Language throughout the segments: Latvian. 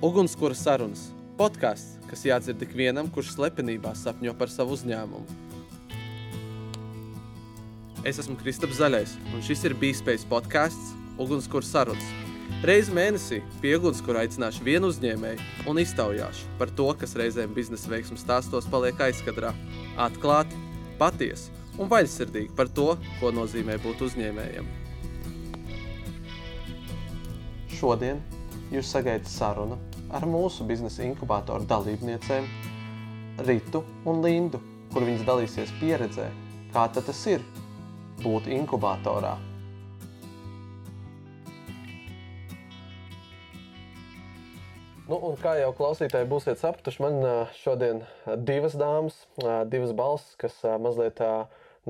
Ugunskura sarunas - podkāsts, kas jādzird ikvienam, kurš slepenībā sapņo par savu uzņēmumu. Es esmu Kristaps Zaļais, un šis ir Bīspējas podkāsts Ugunskura sarunas. Reizi mēnesī pie ugunskura aicināšu vienu uzņēmēju un iztaujāšu par to, kas reizēm biznesa veiksmju stāstos paliek aizkadrā. Atklāti, patiesi un vaļsirdīgi par to, ko nozīmē būt uzņēmējam. Šodien jūs sagaidat sarunu ar mūsu biznesa inkubatoru dalībniecēm Ritu un Lindu, kur viņas dalīsies pieredzē, kā tas ir būt inkubatorā. Nu, un kā jau klausītāji būsiet sapratuši, man šodien divas dāmas, divas balss, kas mazliet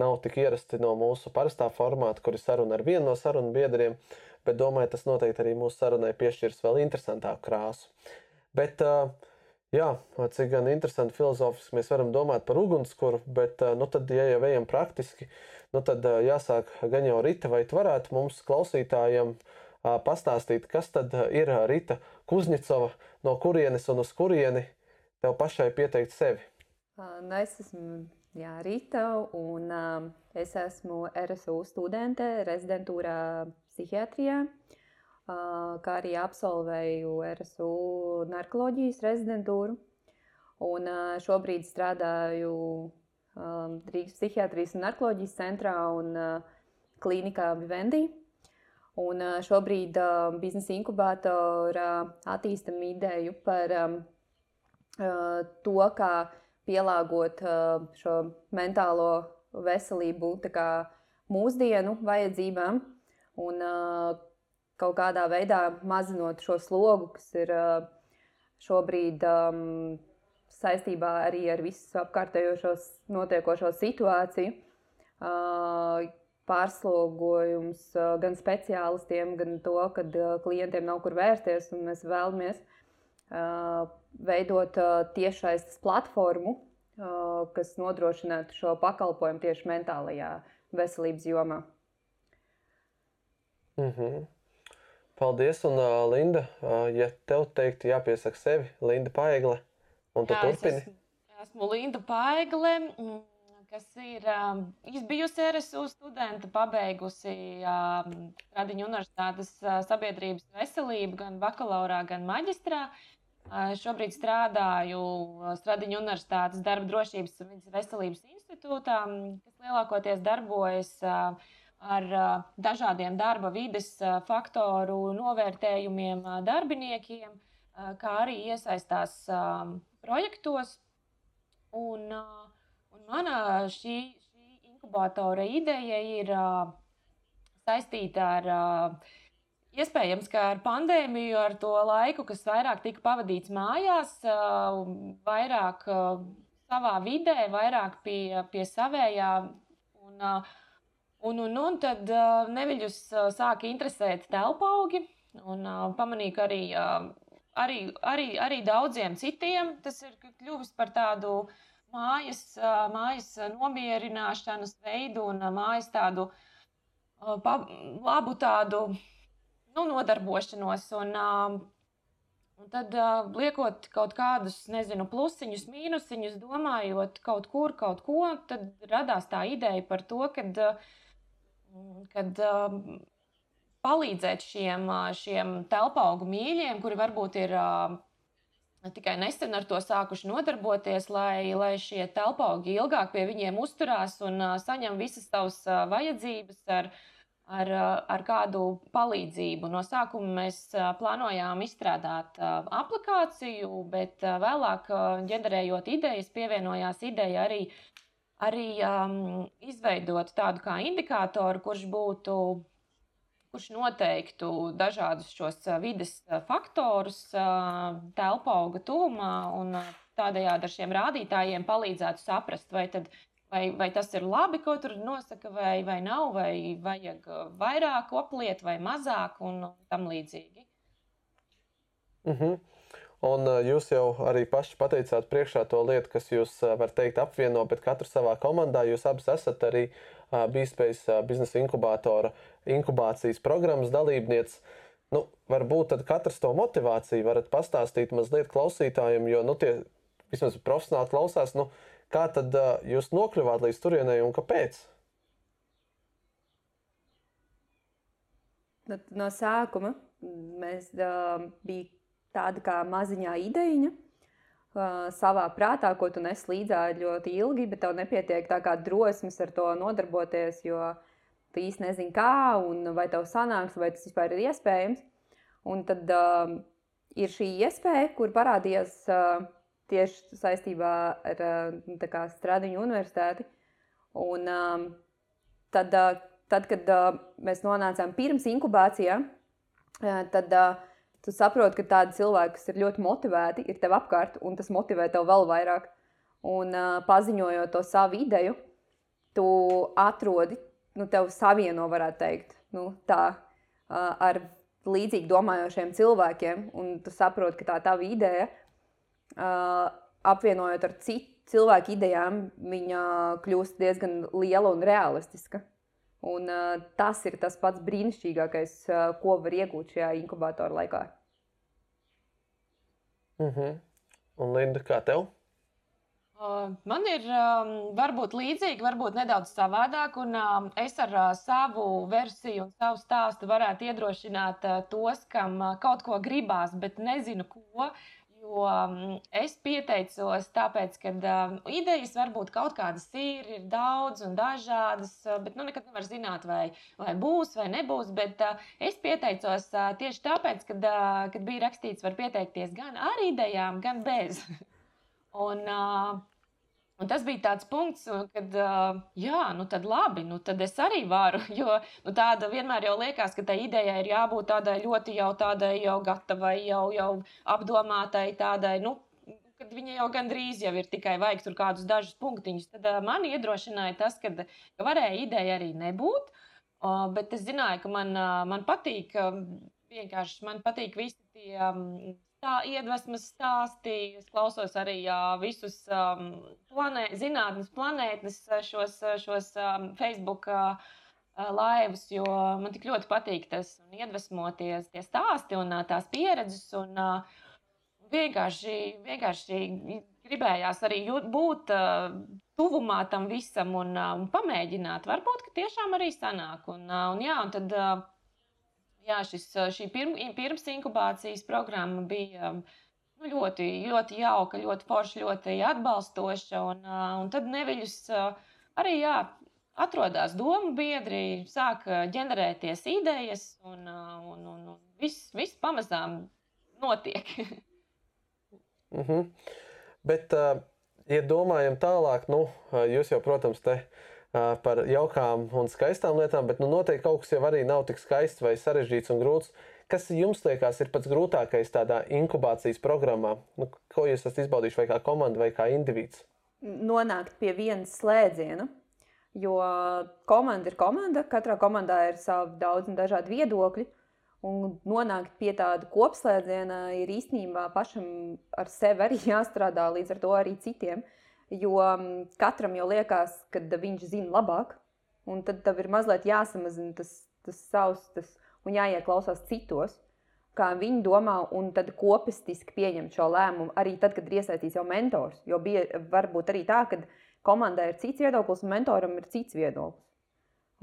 nav tik ierasti no mūsu parastā formāta, kur ir saruna ar vienu no sarunu biedriem, bet domāju, tas noteikti arī mūsu sarunai piešķirs vēl interesantāku krāsu. Bet, jā, cik gan interesanti filozofiski mēs varam domāt par ugunskura, bet, nu tad, ja jau ejam praktiski, nu tad jāsāk gan jau Rita, vai tu varētu mums klausītājiem pastāstīt, kas tad ir Rita Kuzņicova, no kurienes un uz kurieni tev pašai pieteikt sevi? Nu, es esmu jā, Rita, un es esmu RSU studente rezidentūrā psihiatrijā, uh, kā arī absolvēju RSU narkoloģijas rezidentūru. Un šobrīd strādāju Rīgas psihiatrijas un narkoloģijas centrā un klīnikā Vivendi. Un šobrīd biznesa inkubatorā attīstam ideju par to, kā pielāgot šo mentālo veselību kā, mūsdienu vajadzībām un kaut kādā veidā mazinot šo slogu, kas ir šobrīd saistībā arī ar visu apkārtējo notiekošo situāciju pārslogojums gan speciālistiem, gan to, ka klientiem nav kur vērsties. Mēs vēlamies veidot tiešsaistes platformu, kas nodrošinātu šo pakalpojumu tieši mentālajā veselības jomā. Mm -hmm. Paldies, un uh, Linda, uh, ja tev teiktu jāpiesaka sevi, Linda Paigle, un tu Jā, turpini. Es esmu, esmu Linda Paigle. Mm kas ir um, bijusi RSU studente, pabeigusi um, Radiņu universitātes uh, sabiedrības veselību gan bakalaurā, gan maģistrā. Šobrīd strādāju Stradiņu universitātes darba drošības un veselības institūtā, kas lielākoties darbojas uh, ar dažādiem darba vides faktoru novērtējumiem darbiniekiem, kā arī iesaistās projektos. Un, Un mana šī, šī inkubatora ideja ir saistīta ar iespējams, ka ar pandēmiju, ar to laiku, kas vairāk tika pavadīts mājās, vairāk savā vidē, vairāk pie, pie savējā. Un, uh, un, un, un tad uh, neviļus uh, sāka interesēt telpaugi un uh, pamanīju, ka arī, arī, arī, arī daudziem citiem tas ir kļuvis par tādu mājas, mājas nomierināšanas veidu un mājas tādu pa, labu tādu nu, nodarbošanos. Un, un tad liekot kaut kādus, nezinu, plusiņus, mīnusiņus, domājot kaut kur, kaut ko, tad radās tā ideja par to, kad, kad palīdzēt šiem, šiem telpaugu mīļiem, kuri varbūt ir tikai nesen ar to sākuši nodarboties, lai, lai šie telpaugi ilgāk pie viņiem uzturās un uh, saņem visas savas uh, vajadzības ar, ar, uh, ar kādu palīdzību. No sākuma mēs uh, plānojām izstrādāt uh, aplikāciju, bet uh, vēlāk, uh, ģenerējot idejas, pievienojās ideja arī, arī um, izveidot tādu kā indikātoru, kurš būtu kurš noteiktu dažādus šos vides faktorus telpu auga tūmā un tādējādi ar šiem rādītājiem palīdzētu saprast, vai, tad, vai, vai tas ir labi, ko tur nosaka, vai, vai nav, vai vajag vairāk opliet vai mazāk un tam līdzīgi. Mm -hmm. Un jūs jau arī paši pateicāt priekšā to lietu, kas jūs, var teikt, apvieno, bet katru savā komandā jūs abas esat arī uh, Bīspējas biznesa inkubātora inkubācijas programmas dalībniece. Nu, varbūt katrs to motivāciju varat pastāstīt mazliet klausītājiem, jo nu, tie vismaz profesionāli klausās, nu, kā tad jūs nokļuvāt līdz turienei un kāpēc? No, sākuma mēs uh, bija tāda kā maziņā ideja. Uh, savā prātā, ko tu nes līdzā ļoti ilgi, bet tev nepietiek tā kā drosmes ar to nodarboties, jo tu īsti nezini, kā un vai tev sanāks, vai tas vispār ir iespējams. Un tad uh, ir šī iespēja, kur parādījās uh, tieši saistībā ar uh, Stradiņu universitāti. Un, uh, tad, uh, tad, kad uh, mēs nonācām pirms inkubācijā, uh, tad uh, tu saproti, ka tādi cilvēki, kas ir ļoti motivēti, ir tev apkārt, un tas motivē tev vēl vairāk. Un uh, paziņojot to savu ideju, tu atrodi, nu, tev savieno, varētu teikt, nu, tā, uh, ar līdzīgi domājošiem cilvēkiem, un tu saproti, ka tā tava ideja, uh, apvienojot ar citu cilvēku idejām, viņa kļūst diezgan liela un realistiska. Un, uh, tas ir tas pats brīnišķīgākais, uh, ko var iegūt šajā inkubatora laikā. Mm -hmm. Un Linda, kā tev? Uh, man ir um, varbūt līdzīgi, varbūt nedaudz savādāk, un um, es ar uh, savu versiju un savu stāstu varētu iedrošināt uh, tos, kam uh, kaut ko gribās, bet nezinu, ko. Uh, Jo mm, es pieteicos, tāpēc, ka um, idejas varbūt kaut kādas ir, ir daudz un dažādas, uh, bet nu, nekad nevar zināt, vai, vai būs vai nebūs. Bet uh, es pieteicos uh, tieši tāpēc, kad, uh, kad bija rakstīts, var pieteikties gan ar idejām, gan bez. un, uh, Un tas bija tāds punkts, kad, jā, nu tad labi, nu tad es arī varu. Jo nu, tāda vienmēr jau liekas, ka tai idejai ir jābūt tādai ļoti jau tādai jau gatavai, jau, jau apdomātai, tādai, nu, kad viņa jau gandrīz jau ir tikai vajag tur kādus dažus punktiņus. Tad uh, man iedrošināja tas, ka, ka varēja ideja arī nebūt, uh, bet es zināju, ka man, uh, man patīk, uh, vienkārši man patīk visi tie. Um, tā iedvesmas stāstī. Es klausos arī uh, visus um, planē, zinātnes planētas, šos, šos um, Facebook uh, laivus, jo man tik ļoti patīk tas un iedvesmoties tie stāsti un uh, tās pieredzes. Un, uh, vienkārši, vienkārši gribējās arī jūt, būt uh, tuvumā tam visam un, uh, un pamēģināt. Varbūt, ka tiešām arī sanāk. Un, uh, un, jā, un tad, uh, jā, šis, šī pirm, pirms inkubācijas programma bija nu, ļoti, ļoti jauka, ļoti forša, ļoti atbalstoša. Un, un tad neviļus arī jā, atrodās domu biedri, sāk ģenerēties idejas, un, un, un, un viss, viss pamazām notiek. mm -hmm. Bet, ja domājam tālāk, nu, jūs jau, protams, te par jaukām un skaistām lietām, bet nu, noteikti kaut kas jau arī nav tik skaists vai sarežģīts un grūts. Kas jums liekas, ir pats grūtākais tādā inkubācijas programmā? Nu, ko jūs esat izbaudījuši vai kā komanda, vai kā indivīds? Nonākt pie vienas slēdziena. Jo komanda ir komanda, katrā komandā ir savi daudz un dažādi viedokļi. Un nonākt pie tāda kopslēdziena ir īstenībā pašam ar sevi arī jāstrādā, līdz ar to arī citiem. Uh, Jo mm, katram jau liekas, ka viņš zina labāk, un tad tev ir mazliet jāsamazina tas, tas savs tas, un jāieklausās citos, kā viņi domā, un tad kopistiski pieņemt šo lēmumu. Arī tad, kad ir iesaistīts jau mentors. Jo bija varbūt arī tā, ka komandai ir cits viedoklis, un mentoram ir cits viedoklis.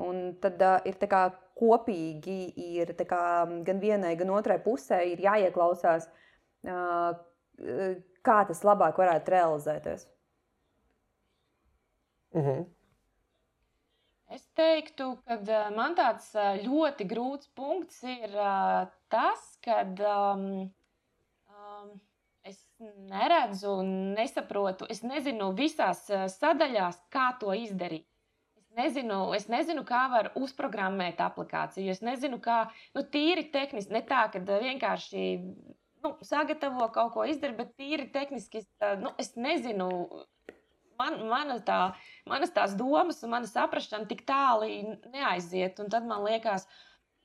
Un tad uh, ir kā kopīgi, ir kā, gan vienai, gan otrai pusē jāieklausās, uh, kā tas labāk varētu realizēties. Uh mhm. -huh. Es teiktu, ka man tāds ļoti grūts punkts ir tas, ka um, um, es neredzu, nesaprotu, es nezinu visās sadaļās, kā to izdarīt. Es nezinu, es nezinu kā var uzprogrammēt aplikāciju. Es nezinu, kā nu, tīri tehniski, ne tā, ka vienkārši nu, sagatavo kaut ko izdarīt, bet tīri tehniski nu, es nezinu man, mana tā, manas tās domas un mana saprāšana tik tālu neaiziet. Un tad man liekas,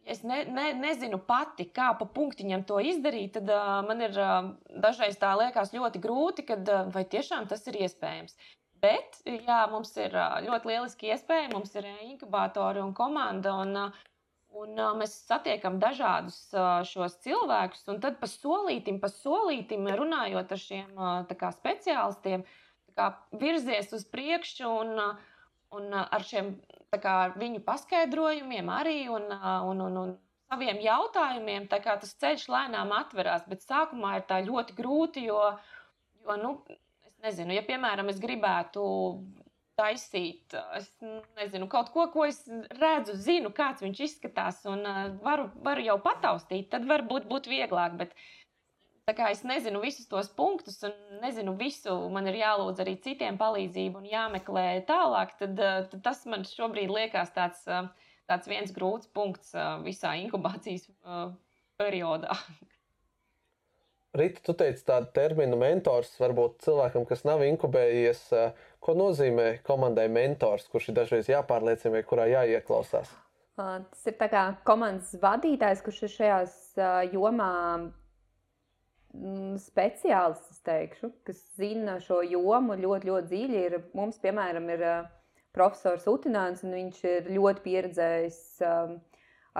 es ne, ne, nezinu pati, kā pa punktiņam to izdarīt, tad uh, man ir uh, dažreiz tā liekas ļoti grūti, kad, uh, vai tiešām tas ir iespējams. Bet jā, mums ir uh, ļoti lieliski iespēja, mums ir inkubatori un komanda. Un, uh, Un, uh, mēs satiekam dažādus uh, šos cilvēkus, un tad pa solītim, pa solītim runājot ar šiem uh, speciālistiem, kā, virzies uz priekšu un, uh, un uh, ar šiem kā, viņu paskaidrojumiem arī un, uh, un, un, un saviem jautājumiem tas ceļš lēnām atverās. Bet sākumā ir tā ļoti grūti, jo, jo nu, es nezinu, ja piemēram es gribētu taisīt. Es nezinu, kaut ko, ko es redzu, zinu, kāds viņš izskatās, un uh, varu, varu jau pataustīt. Tad varbūt būtu vieglāk. Bet, tā kā es nezinu visus tos punktus, un nezinu visu, man ir jālūdz arī citiem palīdzību un jāmeklē tālāk, tad, uh, tad tas man šobrīd liekas tāds, uh, tāds viens grūts punkts uh, visā inkubācijas periodā. Rīta, tu teici tādu terminu mentors, varbūt cilvēkam, kas nav inkubējies, ko nozīmē komandai mentors, kurš ir dažreiz jāpārliecina vai kurā jāieklausās? Tas ir kā komandas vadītājs, kurš ir šajās jomā mm, speciālists, teikšu, kas zina šo jomu ļoti, ļoti dziļi. Ir, mums, piemēram, ir profesors Utināns, un viņš ir ļoti pieredzējis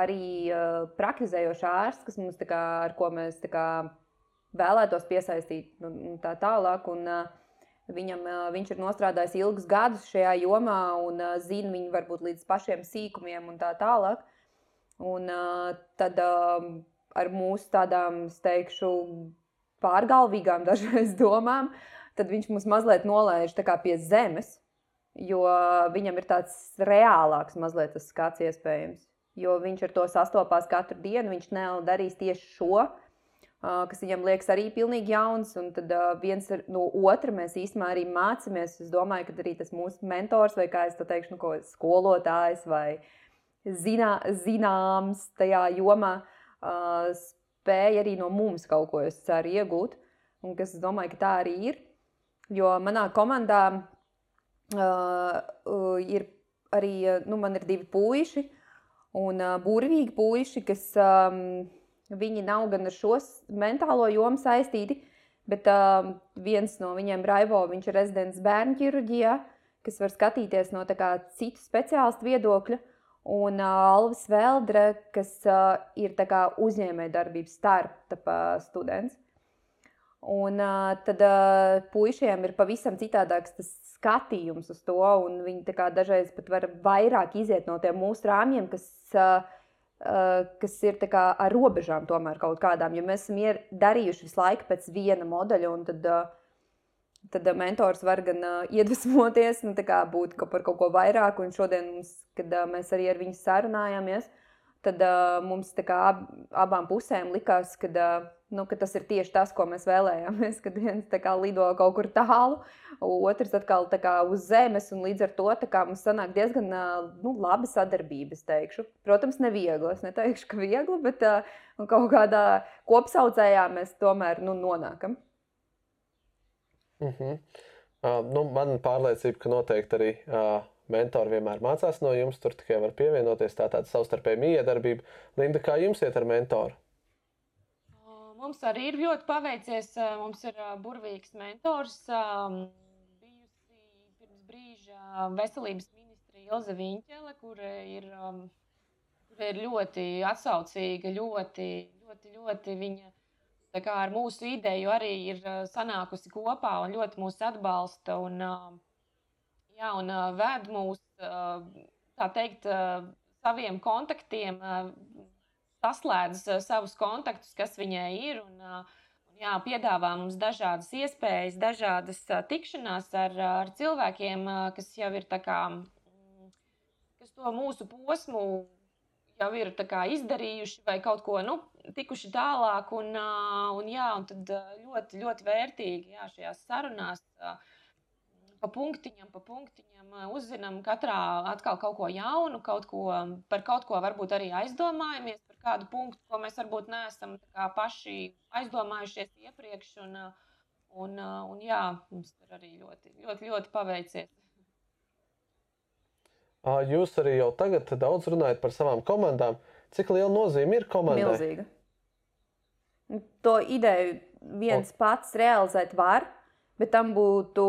arī praktizējošs ārsts, kas mums, kā, ar ko mēs kā, vēlētos piesaistīt nu, un tā tālāk. Un, Viņam, viņš ir nostrādājis ilgus gadus šajā jomā un zina viņu varbūt līdz pašiem sīkumiem un tā tālāk. Un tad ar mūsu tādām, es teikšu, pārgalvīgām dažreiz domām, tad viņš mums mazliet nolaiž pie zemes, jo viņam ir tāds reālāks mazliet tas skats iespējams. Jo viņš ar to sastopās katru dienu, viņš nedarīs tieši šo, kas viņam liekas arī pilnīgi jauns. Un tad viens no otra mēs īstenībā arī mācāmies. Es domāju, ka arī tas mūsu mentors vai kā es to teikšu, nu, ko, skolotājs vai zinā, zināms tajā jomā spēja arī no mums kaut ko ceru, iegūt. Un es domāju, ka tā arī ir. Jo manā komandā uh, ir arī, nu, ir divi puiši un uh, burvīgi puiši, kas um, Viņi nav gan ar šo mentālo jomu saistīti, bet uh, viens no viņiem, Raivo, viņš ir rezidents bērnu ķirurģijā, kas var skatīties no kā, citu speciālistu viedokļa. Un uh, Alvis Veldre, kas uh, ir uzņēmējdarbības startup uh, students. Un uh, tad uh, puišiem ir pavisam citādāks tas skatījums uz to, un viņi dažreiz pat var vairāk iziet no tiem mūsu rāmjiem, kas uh, Eh, kas ir kā, ar robežām, tomēr kaut kādām. Jo mēs esam darījuši visu laiku pēc viena modeļa, un tad, eh, tad mentors var gan uh, iedvesmoties, nu, būt par kaut ko vairāk. Un šodien, mums, kad uh, mēs arī ar viņu sarunājāmies, tad uh, mums kā, ab, abām pusēm likās, ka, uh, nu, ka tas ir tieši tas, ko mēs vēlējāmies. Kad viens kā, lido kaut kur tālu, otrs atkal kā, uz zemes, un līdz ar to kā, mums sanāk diezgan uh, nu, laba sadarbība. Protams, neviegli. Es neteikšu, ka viegli, bet uh, kaut kādā kopsaucējā mēs tomēr nu, nonākam. Mm -hmm. uh, nu, man pārliecība, ka noteikti arī uh, mentori vienmēr mācās no jums, tur tikai var pievienoties. Tā tāda savstarpēja miedarbība. Linda, kā jums iet ar mentoru? Mums arī ir ļoti paveicies. Mums ir burvīgs mentors. Bijusi pirms brīža veselības ministra Ilze Viņķele, kur ir, kur ir ļoti atsaucīga, ļoti, ļoti, ļoti viņa. Tā kā ar mūsu ideju arī ir sanākusi kopā un ļoti mūs atbalsta. Un, Jā, un ved mūs, tā teikt, saviem kontaktiem, saslēdz savus kontaktus, kas viņai ir. Un, jā, piedāvā mums dažādas iespējas, dažādas tikšanās ar, ar cilvēkiem, kas jau ir kā, kas to mūsu posmu jau ir kā, izdarījuši vai kaut ko nu, tikuši tālāk. Un, uh, un, jā, un tad ļoti, ļoti vērtīgi jā, šajās sarunās. Uh, pa punktiņam, pa punktiņam uzzinām katrā atkal kaut ko jaunu, kaut ko, par kaut ko varbūt arī aizdomājamies, par kādu punktu, ko mēs varbūt neesam paši aizdomājušies iepriekš. Un, un, un jā, mums tur arī ļoti, ļoti, ļoti paveicies. Jūs arī jau tagad daudz runājat par savām komandām. Cik liela nozīme ir komandai? Milzīga. To ideju viens o. pats realizēt var, bet tam būtu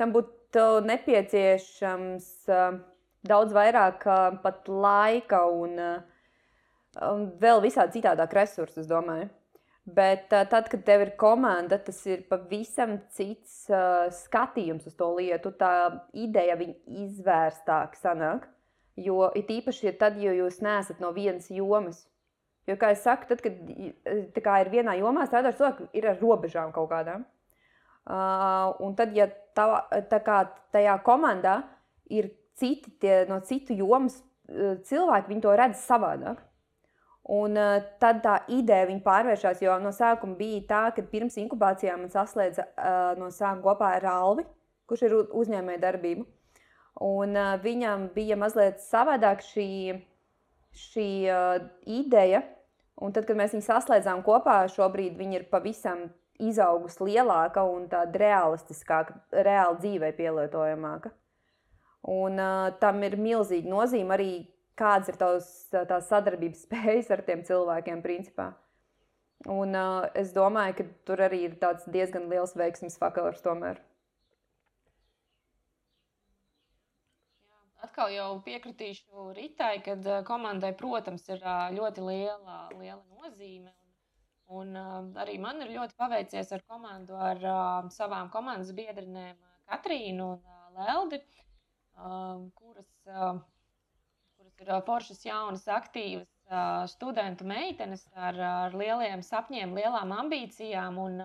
tam būtu nepieciešams uh, daudz vairāk uh, pat laika un, un vēl visādi citādāk resursus, es domāju. Bet tad, kad tev ir komanda, tas ir pavisam cits skatījums uz to lietu. Tā ideja viņa izvērstāk sanāk. Jo it īpaši, ja tad, ja jūs neesat no vienas jomas. Jo, kā jau saku, tad, kad kā ir vienā jomā strādājot, cilvēki ir ar robežām kaut kādām. Uh, un tad, ja tā, tā kā tajā komandā ir citi tie, no citu jomas uh, cilvēki, viņi to redz savādāk. Un uh, tad tā ideja pārvēršas, jo no sākuma bija tā, ka pirms inkubācijām man saslēdza uh, no sākuma kopā ar Alvi, kurš ir uzņēmēja darbība. Un uh, viņam bija mazliet savādāk šī, šī uh, ideja. Un tad, kad mēs viņu saslēdzām kopā, šobrīd viņi ir pavisam izaugusi lielāka un tāda realistiskāka, reāli dzīvē pielietojamāka. Un uh, tam ir milzīga nozīme arī, kādas ir tavs, tās sadarbības spējas ar tiem cilvēkiem, principā. Un uh, es domāju, ka tur arī ir diezgan liels veiksmes faktors tomēr. Atkal jau piekritīšu Ritai, ka komandai, protams, ir ļoti liela, liela nozīme. Un, uh, arī man ir ļoti paveicies ar komandu, ar savām komandas biedrinēm, Katrīnu un Leldi, kuras, kuras ir foršas, jaunas, aktīvas studentu meitenes ar, ar lieliem sapņiem, lielām ambīcijām. Un,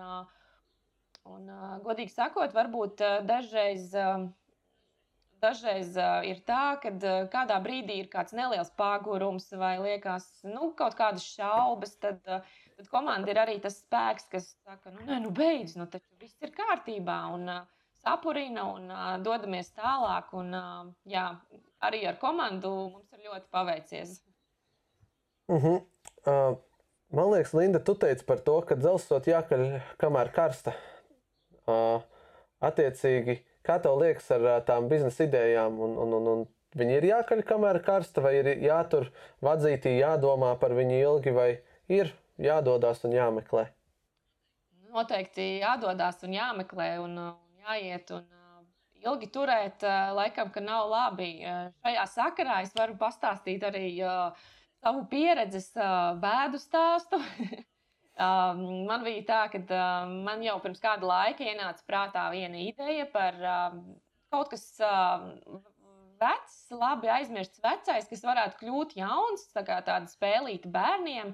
un, godīgi sakot, varbūt dažreiz. Dažreiz uh, ir tā, ka uh, kādā brīdī ir kāds neliels pagurums vai liekas, nu, kaut kādas šaubas, tad uh, Tad komanda ir arī tas spēks, kas saka, nu, nē, nu beidz, nu taču viss ir kārtībā. Un, uh, sapurina un uh, dodamies tālāk. Un, uh, jā, arī ar komandu mums ir ļoti paveicies. Uh -huh. uh, man liekas, Linda, tu teici par to, ka dzelzceļot jākaļ kamēr karsta. Uh, attiecīgi, kā tev liekas ar tām biznesa idejām? Un, un, un, un viņi ir jākaļ kamēr karsta, vai ir jātur vadzītī, jādomā par viņu ilgi, vai ir jādodas un jāmeklē. Noteikti jādodas un jāmeklē un, un jāiet. Un, ilgi turēt, laikam, ka nav labi. Šajā sakarā es varu pastāstīt arī savu pieredzi, bēdu stāstu. uh, man bija tā, ka uh, man jau pirms kāda laika ienāca prātā viena ideja par uh, kaut kas. Uh, Vecs, labi aizmirsts vecais, kas varētu kļūt jauns, tā kā tāda spēlīta bērniem.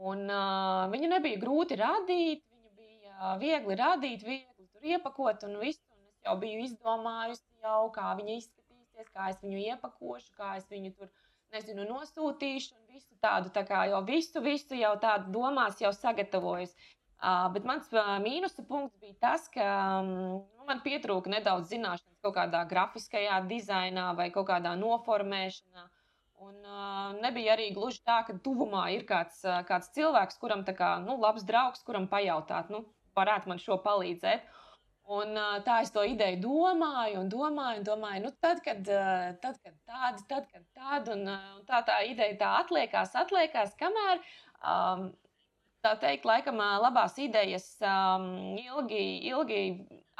Un, uh, viņu nebija grūti radīt, viņu bija viegli radīt, viegli tur iepakot un visu. Un es jau biju izdomājusi, jau, kā viņa izskatīsies, kā es viņu iepakošu, kā es viņu tur nezinu, nosūtīšu un visu tādu. Tā kā jau visu, visu jau tādu domās, jau sagatavojis. Uh, bet mans uh, mīnusa punkts bija tas, ka um, man pietrūka nedaudz zināšanas kaut kādā grafiskajā dizainā vai kaut kādā noformēšanā. Un uh, nebija arī gluži tā, ka tuvumā ir kāds, uh, kāds cilvēks, kuram ir nu, labs draugs, kuram pajautāt, nu, varētu man šo palīdzēt. Un, uh, tā es to ideju domāju, un domāju, un domāju, nu, tad, kad, uh, tad, kad tāda, tad, kad tāda, un, uh, un tā tā ideja tā atliekās, atliekās, kamēr um, tā teikt, laikam, labās idejas um, ilgi, ilgi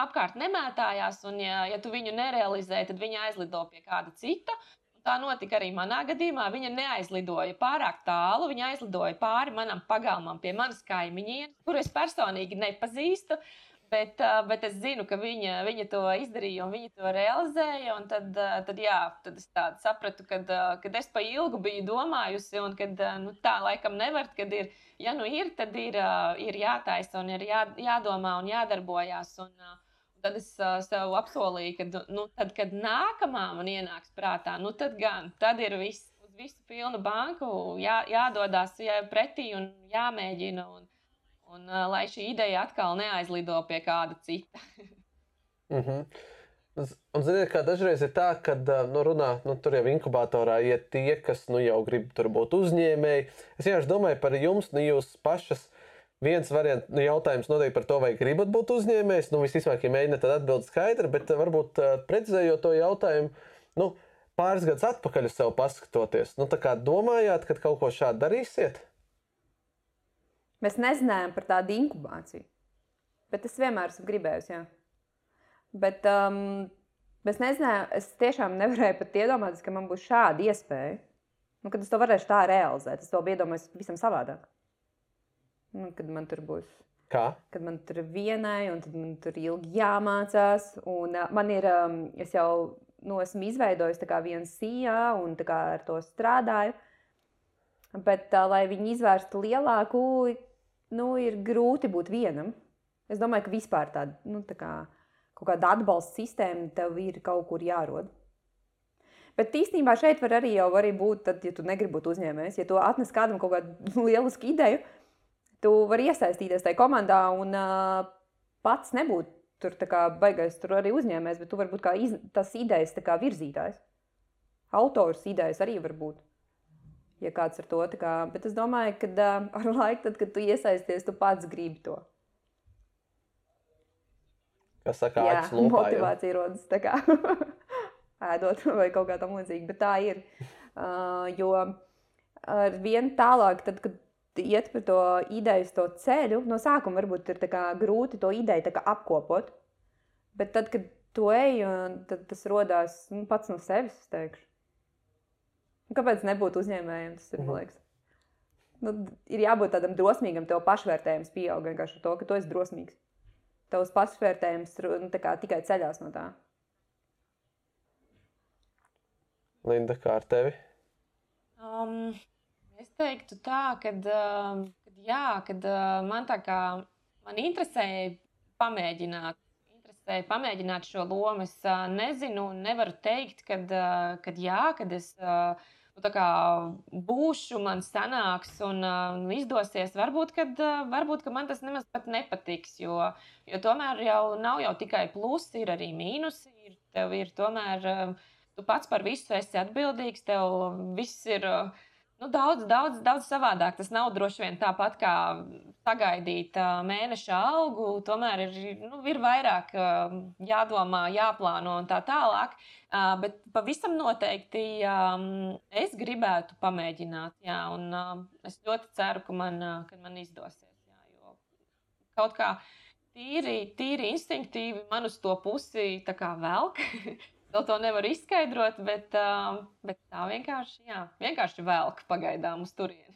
apkārt nemētājās, un, ja, ja tu viņu nerealizē, tad viņa aizlido pie kāda cita. Tā notika arī manā gadījumā. Viņa neaizlidoja pārāk tālu. Viņa aizlidoja pāri manam pagalmam, pie manas kaimiņiem, kuru es personīgi nepazīstu. Bet, bet es zinu, ka viņa, viņa to izdarīja un viņa to realizēja. Tad, tad, jā, tad es sapratu, ka kad es pa ilgu biju domājusi, un kad nu, tā laikam nevar, kad ir, ja nu ir, tad ir, ir jātaisa un ir jā, jādomā un jādarbojās. Un, Tad es uh, sev apsolīju, ka, nu, tad, kad nākamā man ienāks prātā, nu, tad gan, tad ir viss, uz visu pilnu banku jā, jādodas jā, pretī un jāmēģina. Un, un uh, lai šī ideja atkal neaizlido pie kāda cita. mm -hmm. Un, ziniet, kā dažreiz ir tā, ka nu, runā, nu, tur jau inkubatorā iet tie, kas nu, jau grib tur būt uzņēmēji. Es vienkārši domāju par jums, nu, jūs pašas Viens variants, nu, jautājums noteikti par to, vai gribat būt uzņēmējs. Nu, visticamāk, ja mēģināt, tad atbildi skaidra, bet varbūt uh, precizējot to jautājumu, nu, pāris gadus atpakaļ uz sevi paskatoties, nu, tā kā domājāt, ka kaut ko šādu darīsiet? Mēs nezinājām par tādu inkubāciju, bet es vienmēr esmu gribējusi. Jā. Bet um, Es nezināju, es tiešām nevarēju pat iedomāties, ka man būs šāda iespēja. Nu, kad es to varēšu tā realizēt, es to iedomājos pavisam savādāk. Nu, kad man tur būs. Kā? Kad man tur ir vienai, un tad man tur ilgi jāmācās. Un, uh, man ir, um, es jau nu, esmu izveidojis vienu sijā, un ar to strādāju. Bet, uh, lai viņi izvērstu lielāku, nu, ir grūti būt vienam. Es domāju, ka vispār tāda nu, tā kā, kaut kāda atbalsta sistēma tev ir kaut kur jārod. Bet īstenībā šeit var arī, arī būt, tad, ja tu negribi būt uzņēmējs, ja tu atnes kādam kaut kādu lielisku ideju, tu vari iesaistīties tajā komandā un uh, pats nebūt tur baigais, tur arī uzņēmējs, bet tu vari būt kā iz, tas idejas kā virzītājs. Autors idejas arī var būt. Ja kāds ar to tā kā, bet es domāju, ka uh, ar laiku, tad, kad tu iesaisties, tu pats gribi to. Kas saka, Jā, motivācija rodas tā kā ēdot vai kaut kā tam līdzīga, bet tā ir. Uh, jo ar vien tālāk, tad, kad iet pa to ideju, to ceļu, no sākuma varbūt ir grūti to ideju apkopot. Bet tad, kad tu ej, tad tas radās nu, pats no sevis. Kāpēc nebūt uzņēmējiem? Tas ir, man mhm. liekas. Nu, ir jābūt tādam drosmīgam, tev pašvērtējums pieaug vienkārši ar to, ka tu esi drosmīgs tavs pašvērtējums nu, tikai ceļās no tā. Linda, kā ar tevi? Um, es teiktu tā, ka uh, jā, kad uh, man tā kā man interesēja pamēģināt. Interesēja pamēģināt šo lomu. Es uh, nezinu, nevaru teikt, kad, uh, kad jā, kad es uh, nu, kā, būšu, man sanāks un uh, izdosies. Varbūt, kad, uh, varbūt ka man tas nemaz pat nepatiks, jo, jo tomēr jau nav jau tikai plusi, ir arī mīnusi. Ir, tev ir tomēr, uh, tu pats par visu esi atbildīgs, tev viss ir. Uh, Nu, daudz, daudz, daudz savādāk. Tas nav droši vien tāpat kā sagaidīt mēneša algu. Tomēr ir, nu, ir vairāk jādomā, jāplāno un tā tālāk. Bet pavisam noteikti es gribētu pamēģināt. Jā, un, es ļoti ceru, ka man, ka man izdosies. Jā, jo kaut kā tīri, tīri instinktīvi man uz to pusi velk. Vēl to nevar izskaidrot, bet, uh, bet tā vienkārši, jā, vienkārši velk pagaidām uz turieni.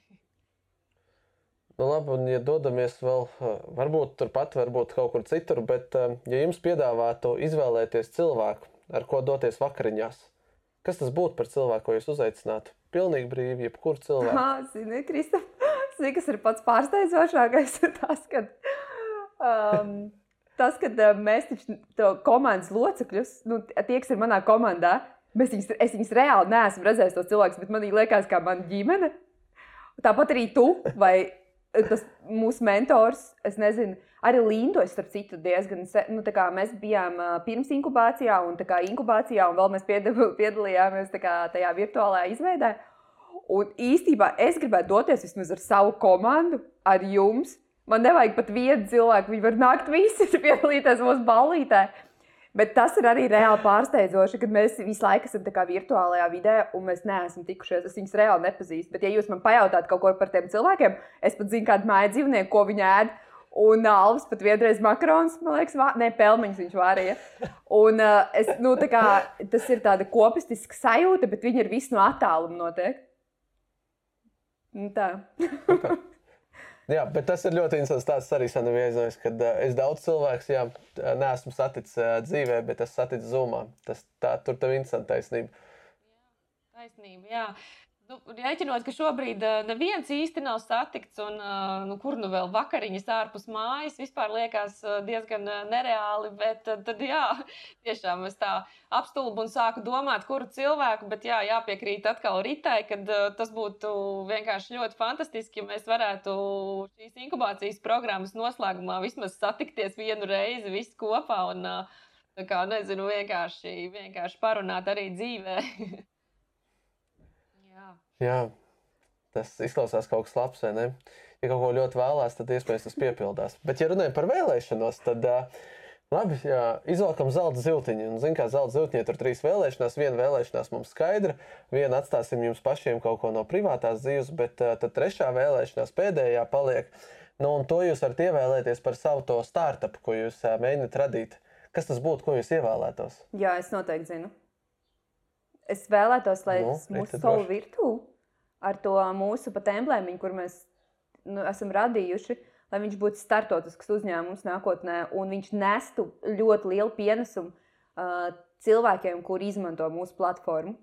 Nu, labi, un, ja dodamies vēl, varbūt turpat, varbūt kaut kur citur, bet, ja jums piedāvātu izvēlēties cilvēku, ar ko doties vakariņās, kas tas būtu par cilvēku, ko jūs uzaicinātu? Pilnīgi brīvi, jebkurā cilvēkā. Jā, zini, Krista, zini, kas ir pats pārsteidzošākais, tas, ka um, tas, ka uh, mēs taču komandas locekļus, nu, tie, kas ir manā komandā, mēs viņus, es viņus reāli neesmu redzējis, tos cilvēkus, bet man liekas, kā mana ģimene. Tāpat arī tu vai eh, tas mūsu mentors, es nezinu, arī Lindu, es starp citu diezgan, nu, kā mēs bijām uh, pirms inkubācijā un tā kā inkubācijā, un vēl mēs piedalījāmies kā, tajā virtuālajā izveidē. Un īstenībā es gribētu doties vismaz ar savu komandu, ar jums, Man nevajag pat vienu cilvēku, viņi var nākt visi piedalīties mūsu ballītē. Bet tas ir arī reāli pārsteidzoši, ka mēs visu laiku esam virtuālajā vidē un mēs neesam tikušies. Es viņus reāli nepazīstu. Bet, ja jūs man pajautājat kaut ko par tiem cilvēkiem, es pat zinu, kādu māju dzīvnieku, ko viņi ēd. Un uh, Alvis pat vienreiz makarons, man liekas, vā... ne pelmeņus viņš vārīja. Un uh, es, nu, kā, tas ir tāda kopistiska sajūta, bet viņi ir visi no attāluma notiek. Un tā. Jā, bet tas ir ļoti interesants. Tas arī ir aizņemts, kad uh, es daudz cilvēku jā, neesmu saticis uh, dzīvē, bet es satiku zumā. Tas tā, tur tev interesanti taisnība. Jā, taisnība, jā. Nu, Rēķinot, ka šobrīd uh, neviens īsti nav satikts, un uh, nu, kur nu vēl vakariņas ārpus mājas, vispār liekas uh, diezgan nereāli. Bet tad, jā, tiešām es tā apstulbu un sāku domāt, kuru cilvēku, bet jā, jāpiekrīt atkal Ritai, ka tas būtu vienkārši ļoti fantastiski, ja mēs varētu šīs inkubācijas programmas noslēgumā vismaz satikties vienu reizi visi kopā un, kā, nezinu, vienkārši, vienkārši parunāt arī dzīvē. Jā, tas izklausās kaut kas labs, vai ne? Ja kaut ko ļoti vēlās, tad iespējams tas piepildās. Bet, ja runājam par vēlēšanos, tad uh, labi, jā, izvelkam zelta zīltiņu. Un, zin, kā zelta zīltiņa tur trīs vēlēšanās, viena vēlēšanās mums skaidra, vienu atstāsim jums pašiem kaut ko no privātās dzīves, bet uh, tad trešā vēlēšanās pēdējā paliek. Nu, un to jūs varat ievēlēties par savu to startup, ko jūs uh, mēģināt radīt. Kas tas būtu, ko jūs ievēlētos? Jā, es noteikti zinu. Es vēlētos, lai Nu, tas soli droši. virtuvē ar to mūsu pat emblēmiņu, kur mēs nu, esam radījuši, lai viņš būtu startautisks uzņēmums nākotnē un viņš nestu ļoti lielu pienesumu uh, cilvēkiem, kuri izmanto mūsu platformu.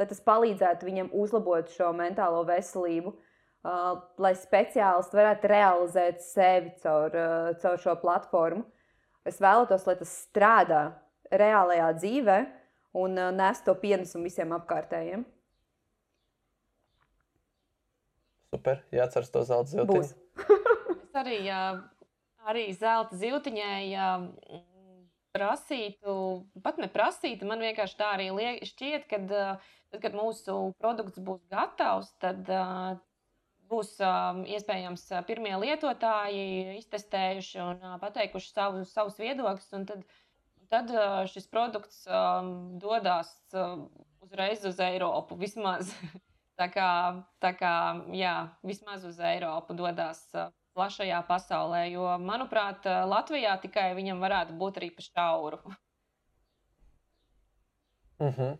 Lai tas palīdzētu viņam uzlabot šo mentālo veselību, uh, lai speciālisti varētu realizēt sevi caur, uh, caur šo platformu. Es vēlētos, lai tas strādā reālajā dzīvē un uh, nes to pienesumu visiem apkārtējiem. Super, jāatceras to zelta ziltiņu. Būs. Es arī, jā, arī zelta zīltiņai jā, mm, prasītu, pat neprasītu. Man vienkārši tā arī liek, šķiet, ka tad, kad mūsu produkts būs gatavs, tad būs iespējams pirmie lietotāji iztestējuši un pateikuši savu, savus viedokļus. un Tad, tad šis produkts dodas uzreiz uz Eiropu. Vismaz tā kā, tā kā jā, vismaz uz Eiropu dodas uh, plašajā pasaulē. Jo, manuprāt, uh, Latvijā tikai viņam varētu būt arī pa šauru. Uh -huh.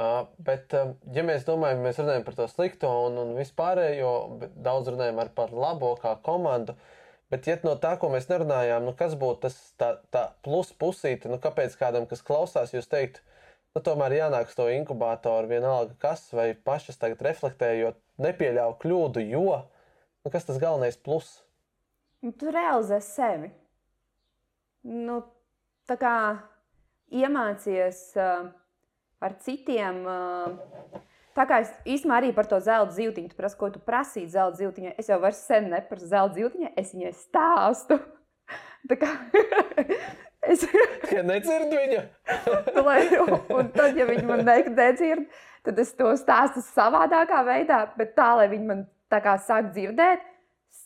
uh, bet, um, ja mēs domājam, mēs runājam par to slikto un, un vispārējo, daudz runājam par labo kā komandu. Bet, ja no tā, ko mēs nerunājām, nu, kas būtu tas tā, tā plus pusīte, nu, kāpēc kādam, kas klausās, jūs teikt, nu, tomēr jānāk uz to inkubātoru, vienalga kas, vai pašas tagad reflektējot, nepieļauj kļūdu, jo, nu, kas tas galvenais plus? Nu, Tu realizē sevi. Nu, tā kā iemācies uh, ar citiem. Uh, tā kā es īstenībā arī par to zelta zīltiņu, tu prasi, ko tu prasīji zelta zīltiņai. Es jau sen neprasu zelta zīltiņai, es viņai stāstu. Tā kā es. Ja nedzird viņa, Nu, lai- un tad, ja viņi man ne- nedzird, tad es to stāstu savādākā veidā, bet tā, lai viņi man tā kā sāk dzirdēt,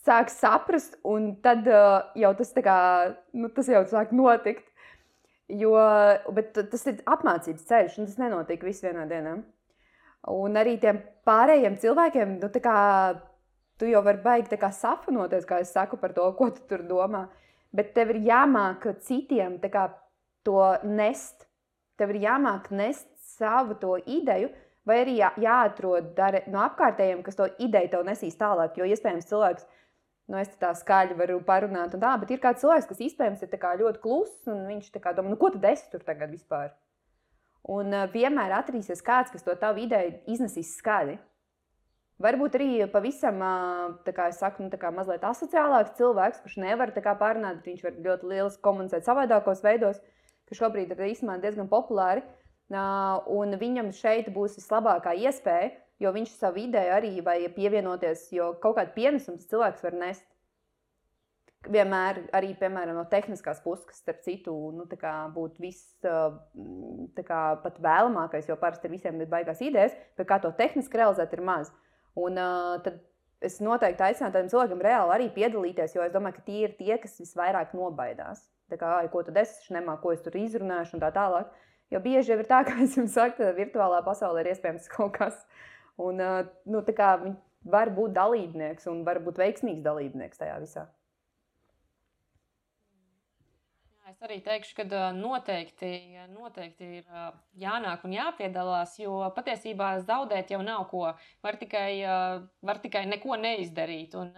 sāk saprast, un tad uh, jau tas, kā, nu, tas jau sāk notikt. Jo, bet tas ir apmācības ceļš, un tas nenotiek visu vienā dienā. Un arī tiem pārējiem cilvēkiem, nu, kā tu jau vari baigt tā kā es saku par to, ko tu tur domā. Bet tev ir jāmāk citiem kā to nest. Tev ir jāmāk nest savu to ideju, vai arī jā, jāatrod dar, no apkārtējiem, kas to ideju tev nesīs tālāk. Jo iespējams cilvēks, nu es tā skaļi varu parunāt, un tā, bet ir kāds cilvēks, kas iespējams ir ļoti kluss, un viņš domā, nu ko tad es tur tagad vispār? Un uh, vienmēr atradīsies kāds, kas to tavu ideju iznesīs skaļi. Varbūt arī pavisam, kā es saku, nu, tā kā mazliet asociālāks cilvēks, kurš nevar bet viņš var ļoti lieliski komunicēt savādākos veidos, kas šobrīd ir īstenībā diezgan populāri. Un viņam šeit būs vislabākā iespēja, jo viņš savu ideju arī vai pievienoties, jo kaut kādu pienesumu cilvēks var nest. Vienmēr arī, piemēram, no tehniskās puses, kas, starp citu, nu, būtu pat vēlamākais, jo parasti visiem ir baigās idejas, bet kā to tehniski realizēt, ir maz. Un uh, tad es noteikti aicinātu tādiem cilvēkiem reāli arī piedalīties, jo es domāju, ka tie ir tie, kas visvairāk nobaidās. Tā kā, ai, ko tad es nemāku, ko es tur izrunāšu, un tā tālāk. Jo bieži jau ir tā, kā es jums saku, ka virtuālā pasaulē ir iespējams kaut kas. Un, uh, nu, tā kā viņi var būt dalībnieks un var būt veiksmīgs dalībnieks tajā visā. Jā, es arī teikšu, ka noteikti, noteikti ir jānāk un jāpiedalās, jo patiesībā zaudēt jau nav ko. Var tikai, var tikai neko neizdarīt. Un,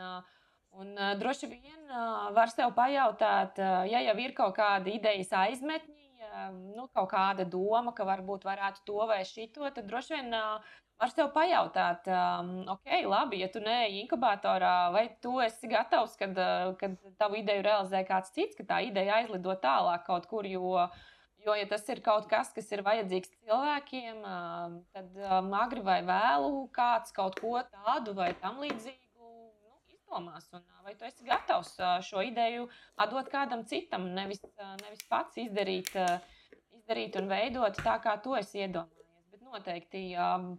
un droši vien var sev pajautāt, ja jau ir kaut kāda idejas aizmetņi, ā, nu, kaut kāda doma, ka varbūt varētu to vai šito, tad droši vien var sev pajautāt, um, ok, labi, ja tu neej inkubatorā, vai tu esi gatavs, kad, uh, kad tavu ideju realizē kāds cits, ka tā ideja aizlido tālāk kaut kur. Jo, jo ja tas ir kaut kas, kas ir vajadzīgs cilvēkiem, um, tad um, agri vai vēlu kāds kaut ko tādu vai tam līdzīgu nu, izdomās. Un, uh, vai tu esi gatavs uh, šo ideju atdot kādam citam, nevis, nevis pats izdarīt, izdarīt un veidot tā, kā to esi iedomājies. Bet noteikti. Um,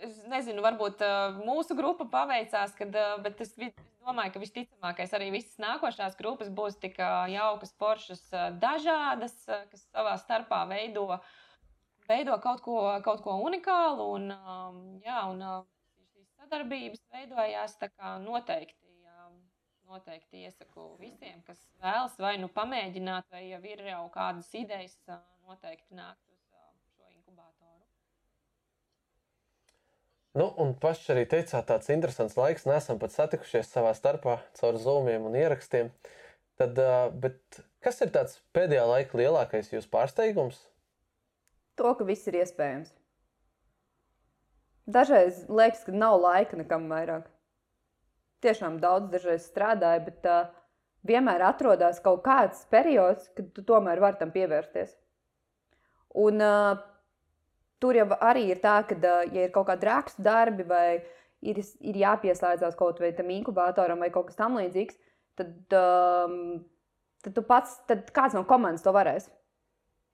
Es nezinu, varbūt uh, mūsu grupa paveicās, kad, uh, bet es, domāju, ka visticamākais arī visas nākošās grupas būs tik uh, jaukas, foršas, uh, dažādas, uh, kas savā starpā veido, veido kaut, ko, kaut ko unikālu. Un, um, jā, un uh, šīs sadarbības veidojās noteikti. Um, noteikti iesaku visiem, kas vēlas vai nu pamēģināt, vai jau ir jau kādas idejas, noteikti nākt uz šo inkubatoru. Nu, un paši arī teicāt, tāds interesants laiks. Nesam pat satikušies savā starpā caur zūmiem un ierakstiem. Tad, bet kas ir tāds pēdējā laika lielākais jūsu pārsteigums? To, ka viss ir iespējams. Dažreiz liekas, ka nav laika nekam vairāk. Tiešām daudz dažreiz strādāju, bet uh, vienmēr atrodas kaut kāds periods, kad tu tomēr vari tam pievērsties. Un uh, tur jau arī ir tā, ka, ja ir kaut kādi rakstu darbi vai ir, ir jāpieslēdzas kaut vai tam inkubatoram vai kaut kas tamlīdzīgs, tad, um, tad tu pats, tad kāds no komandas to varēs.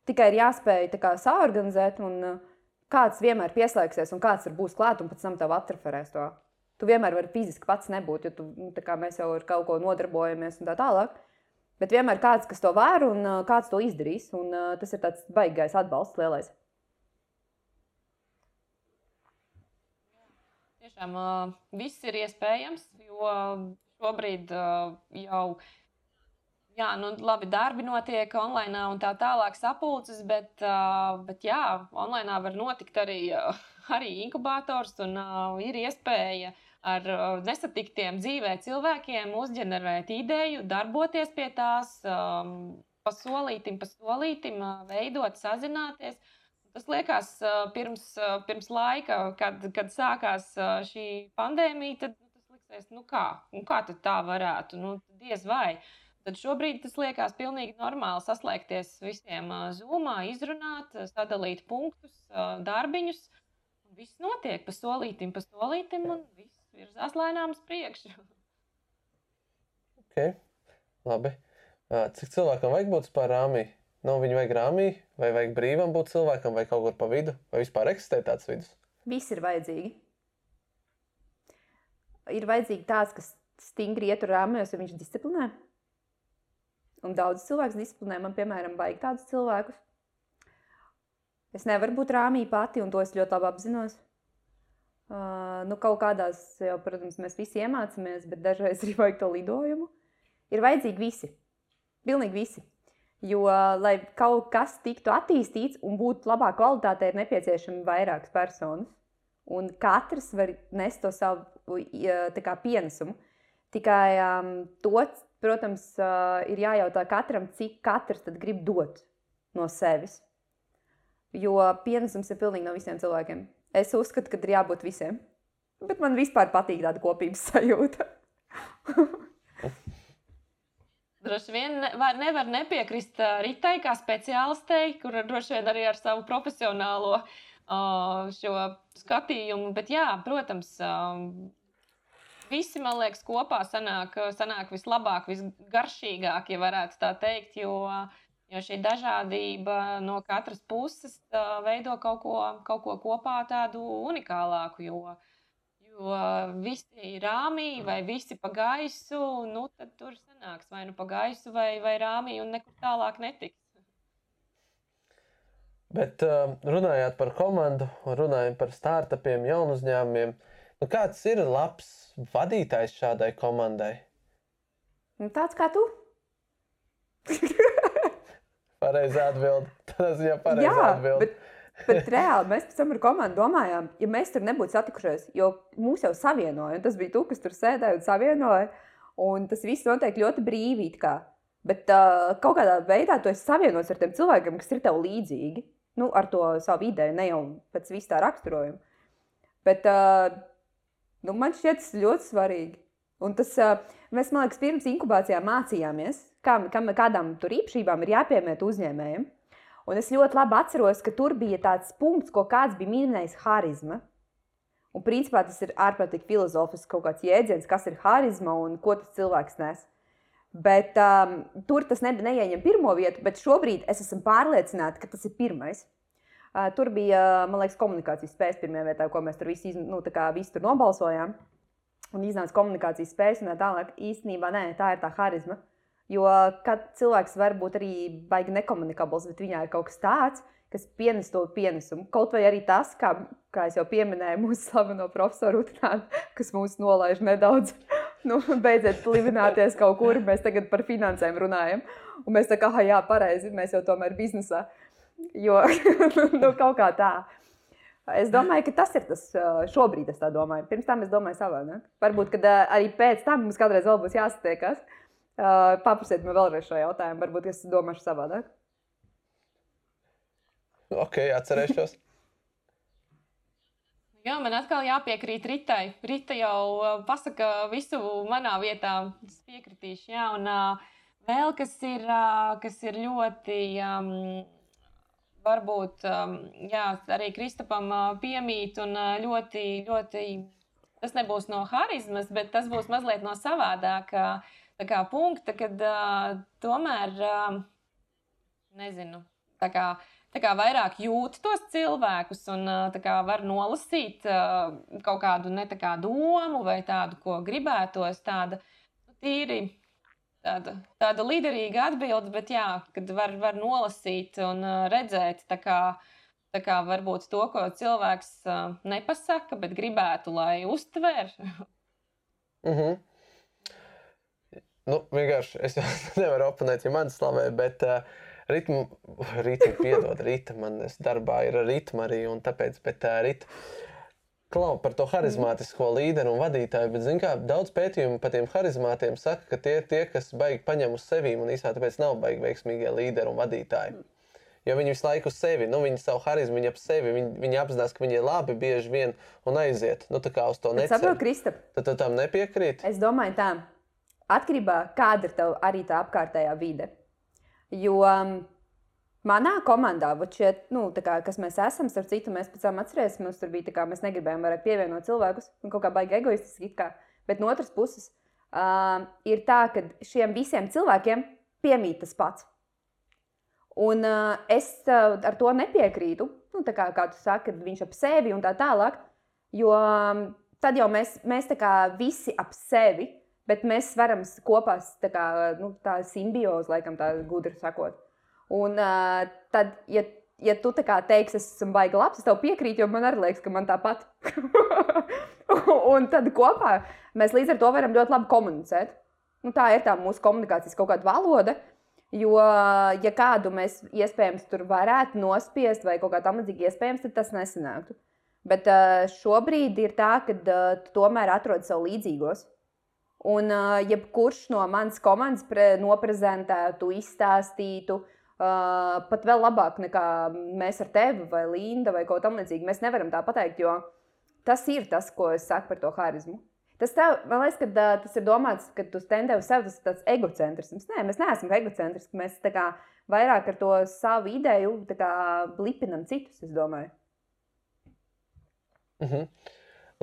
Tikai ir jāspēj kā, saorganizēt un kāds vienmēr pieslēgsies un kāds būs klāt un pēc tam tev atreferēs to. Tu vienmēr vari fiziski pats nebūt, jo tu, nu, mēs jau ar kaut ko nodarbojamies un tā tālāk. Bet vienmēr kāds, kas to var un kāds to izdarīs. Un, tas ir tāds baigais atbalsts lielais. Tiešām uh, viss ir iespējams, jo šobrīd uh, jau Jā, nu, labi, darbi notiek online un tā tālāk sapulces, bet, uh, bet jā, online var notikt arī, uh, arī inkubators un uh, ir iespēja ar uh, nesatiktiem dzīvē cilvēkiem uzģenerēt ideju, darboties pie tās, um, pasolītim, pasolītim, uh, veidot, sazināties. Tas liekas, pirms, pirms laika, kad, kad sākās šī pandēmija, tad nu, tas liksies, nu kā, nu kā tā varētu, nu diez vai. Tad šobrīd tas liekas pilnīgi normāli saslēgties visiem zūmā, izrunāt, sadalīt punktus, darbiņus. Viss notiek pa solītim, pa solītim, un viss virzās lēnām uz priekšu. Okay. Labi. Cik cilvēkam vajag būt par rāmī? Nav viņu vajag rāmī, vai vajag brīvam būt cilvēkam, vai kaut kur pa vidu, vai vispār eksistē tāds vidus? Viss ir vajadzīgi. Ir vajadzīgi tāds, kas stingri ietur rāmjos, ja viņš disciplinē. Un daudz cilvēku disciplinē man, piemēram, vajag tādus cilvēkus. Es nevaru būt rāmī pati, un to es ļoti labi apzinos. Uh, nu, kaut kādās, jau, protams, mēs visi iemācāmies, bet dažreiz arī vajag to lidojumu. Ir vajadzīgi visi. Pilnīgi visi. Jo, lai kaut kas tiktu attīstīts un būtu labā kvalitātē, ir nepieciešami vairākas personas. Un katrs var nest to savu kā, pienesumu. Tikai um, to Protams, ir jājautā katram, cik katrs grib dot no sevis. Jo pienesums ir pilnīgi no visiem cilvēkiem. Es uzskatu, ka ir jābūt visiem. Bet man vispār patīk tāda kopības sajūta. Droši vien nevar, nevar nepiekrist Ritai kā speciālistei, kur droši vien arī ar savu profesionālo uh, skatījumu. Bet, jā, protams, uh, visi, man liekas, kopā sanāk, sanāk vislabāk, visgaršīgāk, ja varētu tā teikt. Jo, jo šī dažādība no katras puses veido kaut ko, kaut ko kopā tādu unikālāku. Jo, jo visi rāmī vai visi pa gaisu, nu tad tur sanāks vai nu pa gaisu vai, vai rāmī un nekur tālāk netiks. Bet runājot par komandu, runājot par startupiem, jaunu uzņēmumiem, nu kāds ir labs vadītājs šādai komandai? Nu, tāds kā tu. Pareizi atbild. Tas jau pareizi atbild. Bet... Bet reāli mēs tam ar komandu domājām, ja mēs tur nebūtu satikušies, jo mūs jau savienoja. Tas bija tu, kas tur sēdēja un savienoja. Un tas viss notiek ļoti brīvi. Bet uh, kaut kādā veidā tu esi savienots ar tiem cilvēkiem, kas ir tev līdzīgi. Nu, ar to savu ideju, ne jau pēc vis tā raksturojuma. Bet uh, Nu, man šķiet, tas ļoti svarīgi. Un tas, mēs, man liekas, pirms inkubācijā mācījāmies, kā, kam, kādām tur īpašībām ir jāpiemēt uzņēmējiem. Un es ļoti labi atceros, ka tur bija tāds punkts, ko kāds bija minējis - harizma. Un principā tas ir ārprātīgi filozofisks kaut kāds jēdziens, kas ir harizma un ko tas cilvēks nes. Bet um, tur tas ne, neieņem pirmo vietu, bet šobrīd es esmu pārliecināta, ka tas ir pirmais. Tur bija, man liekas, komunikācijas spējas pirmā vietā, ko mēs tur visi, nu, visi tur nobalsojām. Un iznāca komunikācijas spējas, un tā tālāk īstenībā nē, tā ir tā harizma. Jo cilvēks var būt arī baigi nekomunikabls, bet viņā ir kaut kas tāds, kas pienes to pienesumu. Kaut vai arī tas, kā, kā jau pieminēju, mūsu slaveno profesoru Utrānu, kas mūs nolaiž nedaudz nu, beidziet plivināties kaut kur. Mēs tagad par finansēm runājam. Un mēs tā kā, jā, pareizi, mēs jau tomēr biznesā. Jo nu, kaut kā tā. Es domāju, ka tas ir tas šobrīd, es tā domāju. Pirms tam es domāju savādāk. Varbūt, kad arī pēc tam mums kādreiz vēl būs jāsatiekas. Paprasiet man vēlreiz šo jautājumu. Varbūt es domāšu savādāk. Ok, atcerēšos. Jā, man atkal jāpiekrīt Ritai. Rita jau pasaka visu manā vietā. Es piekritīšu. Jā, un uh, vēl kas ir, uh, kas ir ļoti. Um, varbūt um, jā, arī Kristapam uh, piemīt un uh, ļoti, ļoti. Tas nebūs no harizmas, bet tas būs mazliet no savādākā kā, punkta, kad uh, tomēr, uh, nezinu, tā kā, tā kā vairāk jūt tos cilvēkus un uh, kā var nolasīt uh, kaut kādu ne tā kā domu vai tādu, ko gribētos, tāda nu, tīri tāda, tāda liderīga atbilde, bet jā, kad var, var nolasīt un uh, redzēt, tā kā, tā kā varbūt to, ko cilvēks uh, nepasaka, bet gribētu, lai uztver. mm -hmm. Nu, vienkārši es nevaru oponēt, ja man slavē, bet uh, ritmu, rītam piedod, rīta man darbā ir ritma arī, un tāpēc, bet uh, rīt, Klau par to harizmātisko līderu un vadītāju, bet, zin kā, daudz pētījumu par tiem harizmātiem saka, ka tie ir tie, kas baigi paņem uz sevi un īsā tāpēc nav baigi veiksmīgie līderi un vadītāji. Jo viņi visu laiku uz sevi, nu, viņi savu harizmu, viņi ap sevi, viņi, viņi apzinās, ka viņi ir labi bieži vien un aiziet. Nu, tā kā uz to necer. Saprotu, Kristap. Tad tu tam nepiekrīt? Es domāju tā, atkarībā kāda ir tev arī tā apkārtējā vide. Jo um, Manā komandā, šie, nu, kā, kas mēs esam, starp citu, mēs pēc tam atcerēsimies, mums tur bija tā, kā mēs negribējām vairāk pievienot cilvēkus, un kaut kā baigi egoistiski. Kā. Bet no otras puses, uh, ir tā, ka šiem visiem cilvēkiem piemīt tas pats. Un uh, es uh, ar to nepiekrītu, nu, kā, kā tu saki, kad viņš ap sevi un tā tālāk. Jo um, tad jau mēs, mēs tā kā visi ap sevi, bet mēs varam kopā tā kā nu, tā simbioze, laikam tā gudri sakot. Un uh, tad, ja, ja tu kā teiksi, es esmu baigi labs, es tev piekrītu, jo man arī liekas, ka man tāpat. un tad kopā mēs līdz ar to varam ļoti labi komunicēt. Nu, tā ir tā mūsu komunikācijas kaut kāda valoda. Jo, ja kādu mēs iespējams tur varētu nospiest vai kaut kā tamlīdzīga iespējams, tad tas nesanāktu. Bet šobrīd ir tā, ka tu tomēr atrod sev līdzīgos. Un uh, jebkurš no manas komandas noprezentētu, izstāstītu, uh, Uh, pat vēl labāk nekā mēs ar tevi vai Linda vai kaut tam līdzīgi. Mēs nevaram tā pateikt, jo tas ir tas, ko es saku par to harizmu. Tas tev, man liekas, ka uh, tas ir domāts, ka tu stendē uz sevi, tas ir tāds egocentrisms. Nē, mēs neesam egocentriski. Mēs kā, vairāk ar to savu ideju kā, lipinam citus, es domāju. Mm -hmm.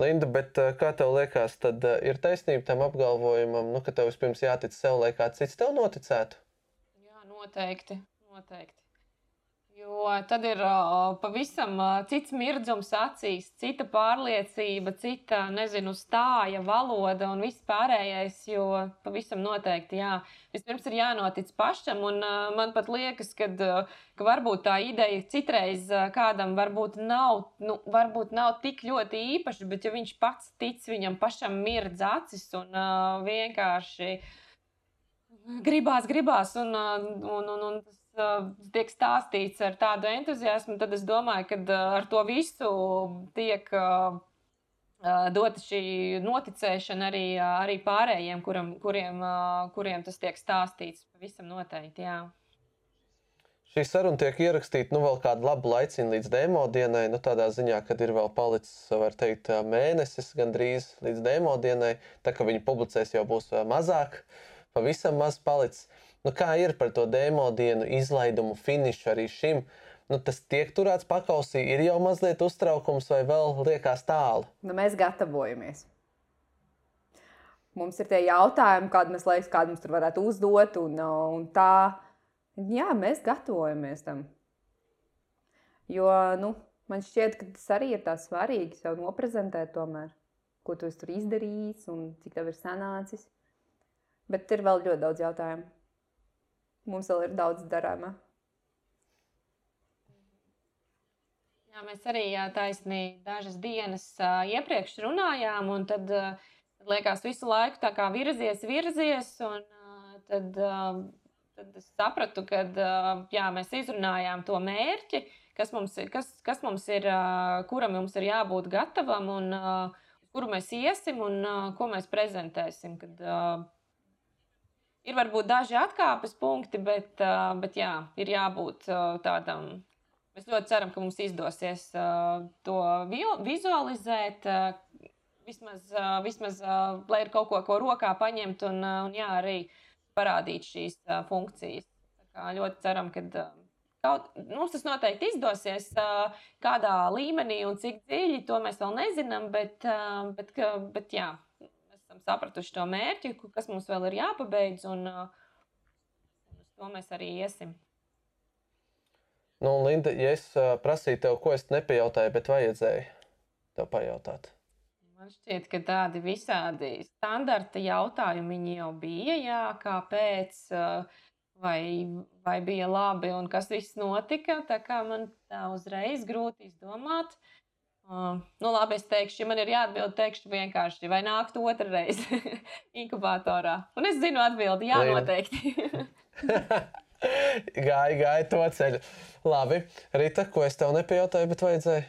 Linda, bet kā tev liekas, tad ir taisnība tam apgalvojumam, nu, ka tev vispirms jātic sev, lai kāds cits tev noticētu? Jā, noteikti. Noteikti. Jo tad ir uh, pavisam cits mirdzums acīs, cita pārliecība, cita, nezinu, stāja, valoda un viss pārējais. Jo pavisam noteikti, jā, vispirms ir jānotic pašam. Un man pat liekas, kad, ka varbūt tā ideja citreiz kādam varbūt nav, nu, varbūt nav tik ļoti īpaša, bet ja viņš pats tic, viņam pašam mirdz acis un vienkārši gribās, gribās un, un, un, un tas tiek stāstīts ar tādu entuziasmu, tad es domāju, ka ar to visu tiek dota šī noticēšana arī, arī pārējiem, kuram, kuriem, kuriem tas tiek stāstīts. Pavisam noteikti. Jā. Šī saruna tiek ierakstīta nu, vēl kādu labu laiciņu līdz demo dienai. Nu, tādā ziņā, kad ir vēl palicis, teikt, mēnesis gandrīz līdz demo dienai. Tā kā viņi publicēs, jau būs mazāk, pavisam maz palicis. Nu, kā ir par to demo dienu izlaidumu finišu arī šim? Nu, tas tiek turēts pakausī, ir jau mazliet uztraukums vai vēl liekas tālu? Nu, mēs gatavojamies. Mums ir tie jautājumi, kādi mēs liekas, kādi mums tur varētu uzdot, un, un tā. Jā, mēs gatavojamies tam. Jo nu, man šķiet, ka tas arī ir tā svarīgi sev noprezentēt, tomēr, ko tu tur izdarījis un cik tev ir sanācis. Bet ir vēl ļoti daudz jautājumu. Mums vēl ir daudz darāmā. Jā, mēs arī taisnīgi dažas dienas iepriekš runājām, un tad liekas, visu laiku tā kā virzies, virzies. Un, tad, tad es sapratu, ka jā, mēs izrunājām to mērķi, kas mums kas, kas mums ir kuram mums ir jābūt gatavam un kuru mēs iesim un ko mēs prezentēsim. Kad, ir varbūt daži atkāpes punkti, bet, bet jā, ir jābūt tādam. Mēs ļoti ceram, ka mums izdosies to vizualizēt. Vismaz, vismaz lai ir kaut ko, ko rokā paņemt un, un jā, arī parādīt šīs funkcijas. Ļoti ceram, ka kaut, mums tas noteikti izdosies. Kādā līmenī un cik dziļi to mēs vēl nezinām, bet, bet, bet, jā, esam sapratuši to mērķi, kas mums vēl ir jāpabeidz, un uh, uz to mēs arī iesim. Nu, Linda, ja es prasīju tev, ko es nepajautāju, bet vajadzēja tev pajautāt. Man šķiet, ka tādi visādi standarta jautājumi jau bija. Jā, kāpēc, vai, vai bija labi un kas viss notika. Tā kā man tā uzreiz grūti izdomāt. Uh, nu, labi, es teikšu, ja man ir jāatbild, teikšu vienkārši, vai nākt otrreiz inkubatorā. Un es zinu atbildi, jā, noteikti. gāja, gāja to ceļu. Labi, Rita, ko es tev nepajautāju, bet vajadzēja?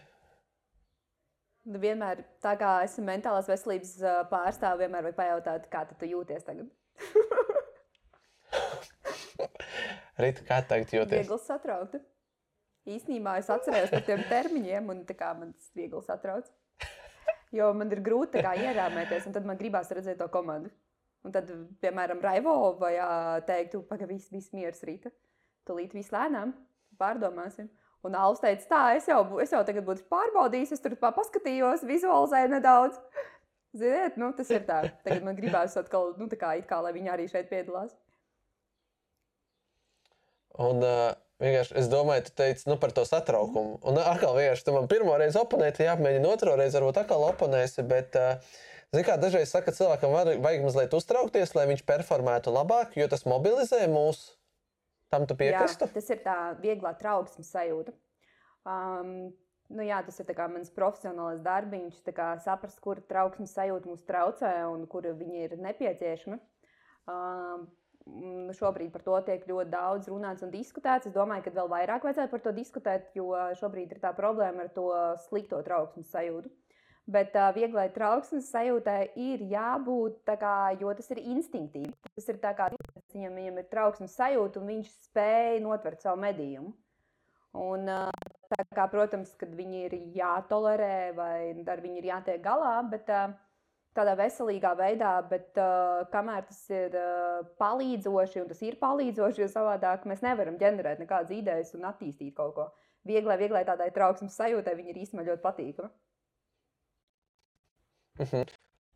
Nu, vienmēr, tā kā esmu mentālās veselības pārstāve, vienmēr vajag pajautāt, kā tu jūties tagad. Rita, kā tagad jūties? Viegli satraukta. Īsnībā es atceros par tiem termiņiem, un tā kā man tas viegli satrauc. Jo man ir grūti ierāmēties, un tad man gribās redzēt to komandu. Un tad, piemēram, Raivo vai teiktu, pagaidi, viss, viss mieras rīta. Tūlīt viss lēnām, pārdomāsim. Un Alus teica, tā, es jau, es jau tagad būtu pārbaudījis, es tur paskatījos, vizualizēju nedaudz. Ziniet, nu, tas ir tā. Tagad man gribās atkal, nu, tā kā, kā lai viņi arī šeit piedalās. Un uh, vienkārši es domāju, tu teici nu, par to satraukumu. Un atkal, vienkārši tu man pirmo reizi oponēji, jāapmēģina otro reizi, varbūt atkal oponēsi. Bet, uh, Ziniet, kā dažreiz saka, cilvēkam vajag mazliet uztraukties, lai viņš performētu labāk, jo tas mobilizē mūs. Tam tu piekrīti? Tas ir tā vieglā trauksmes sajūta. Um, nu jā, tas ir mans profesionālais darbiņš, saprast, kur trauksmes sajūta mums traucē un kur viņi ir nepieciešami. Um, šobrīd par to tiek ļoti daudz runāts un diskutēts. Es domāju, ka vēl vairāk vajadzētu par to diskutēt, jo šobrīd ir tā problēma ar to slikto trauksmes sajūtu. Bet uh, vieglai trauksmes sajūtai ir jābūt, kā, jo tas ir instinktīvi. Tas ir kā viņam, viņam ir trauksmes sajūta, un viņš spēja notvert savu medījumu. Un, uh, kā, protams, kad viņi ir jātolerē vai ar viņu ir jātiek galā, bet uh, tādā veselīgā veidā, bet uh, kamēr tas ir uh, palīdzoši, un tas ir palīdzoši, jo savādāk mēs nevaram ģenerēt nekādas idejas un attīstīt kaut ko. Vieglai, vieglai tādai trauksmes sajūtai viņi ir īstenībā ļoti patīkami. Mm -hmm.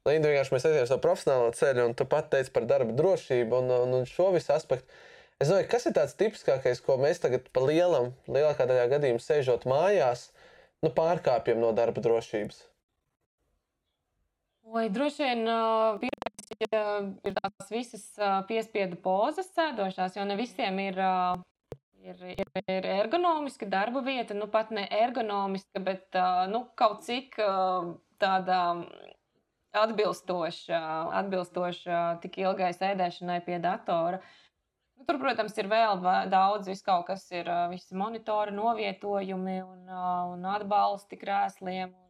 Linda, vienkārši mēs aizjām uz to profesionālo ceļu, un tu pat teici par darba drošību un, un, un šo visu aspektu. Es domāju, kas ir tāds tipiskākais, ko mēs tagad pa lielam, lielākā daļā gadījumā sēžot mājās, nu, pārkāpjam no darba drošības? Oi, droši vien ir tās visas piespiedu pozas sēdošās, jo ne visiem ir, ir, ir, ir ergonomiska darba vieta, nu pat ne ergonomiska, bet nu, kaut cik tāda atbilstoša, atbilstoša tik ilgai sēdēšanai pie datora. Nu, tur, protams, ir vēl daudz, vis kaut kas ir, visi monitori, novietojumi un, un atbalsti krēsliem. Un,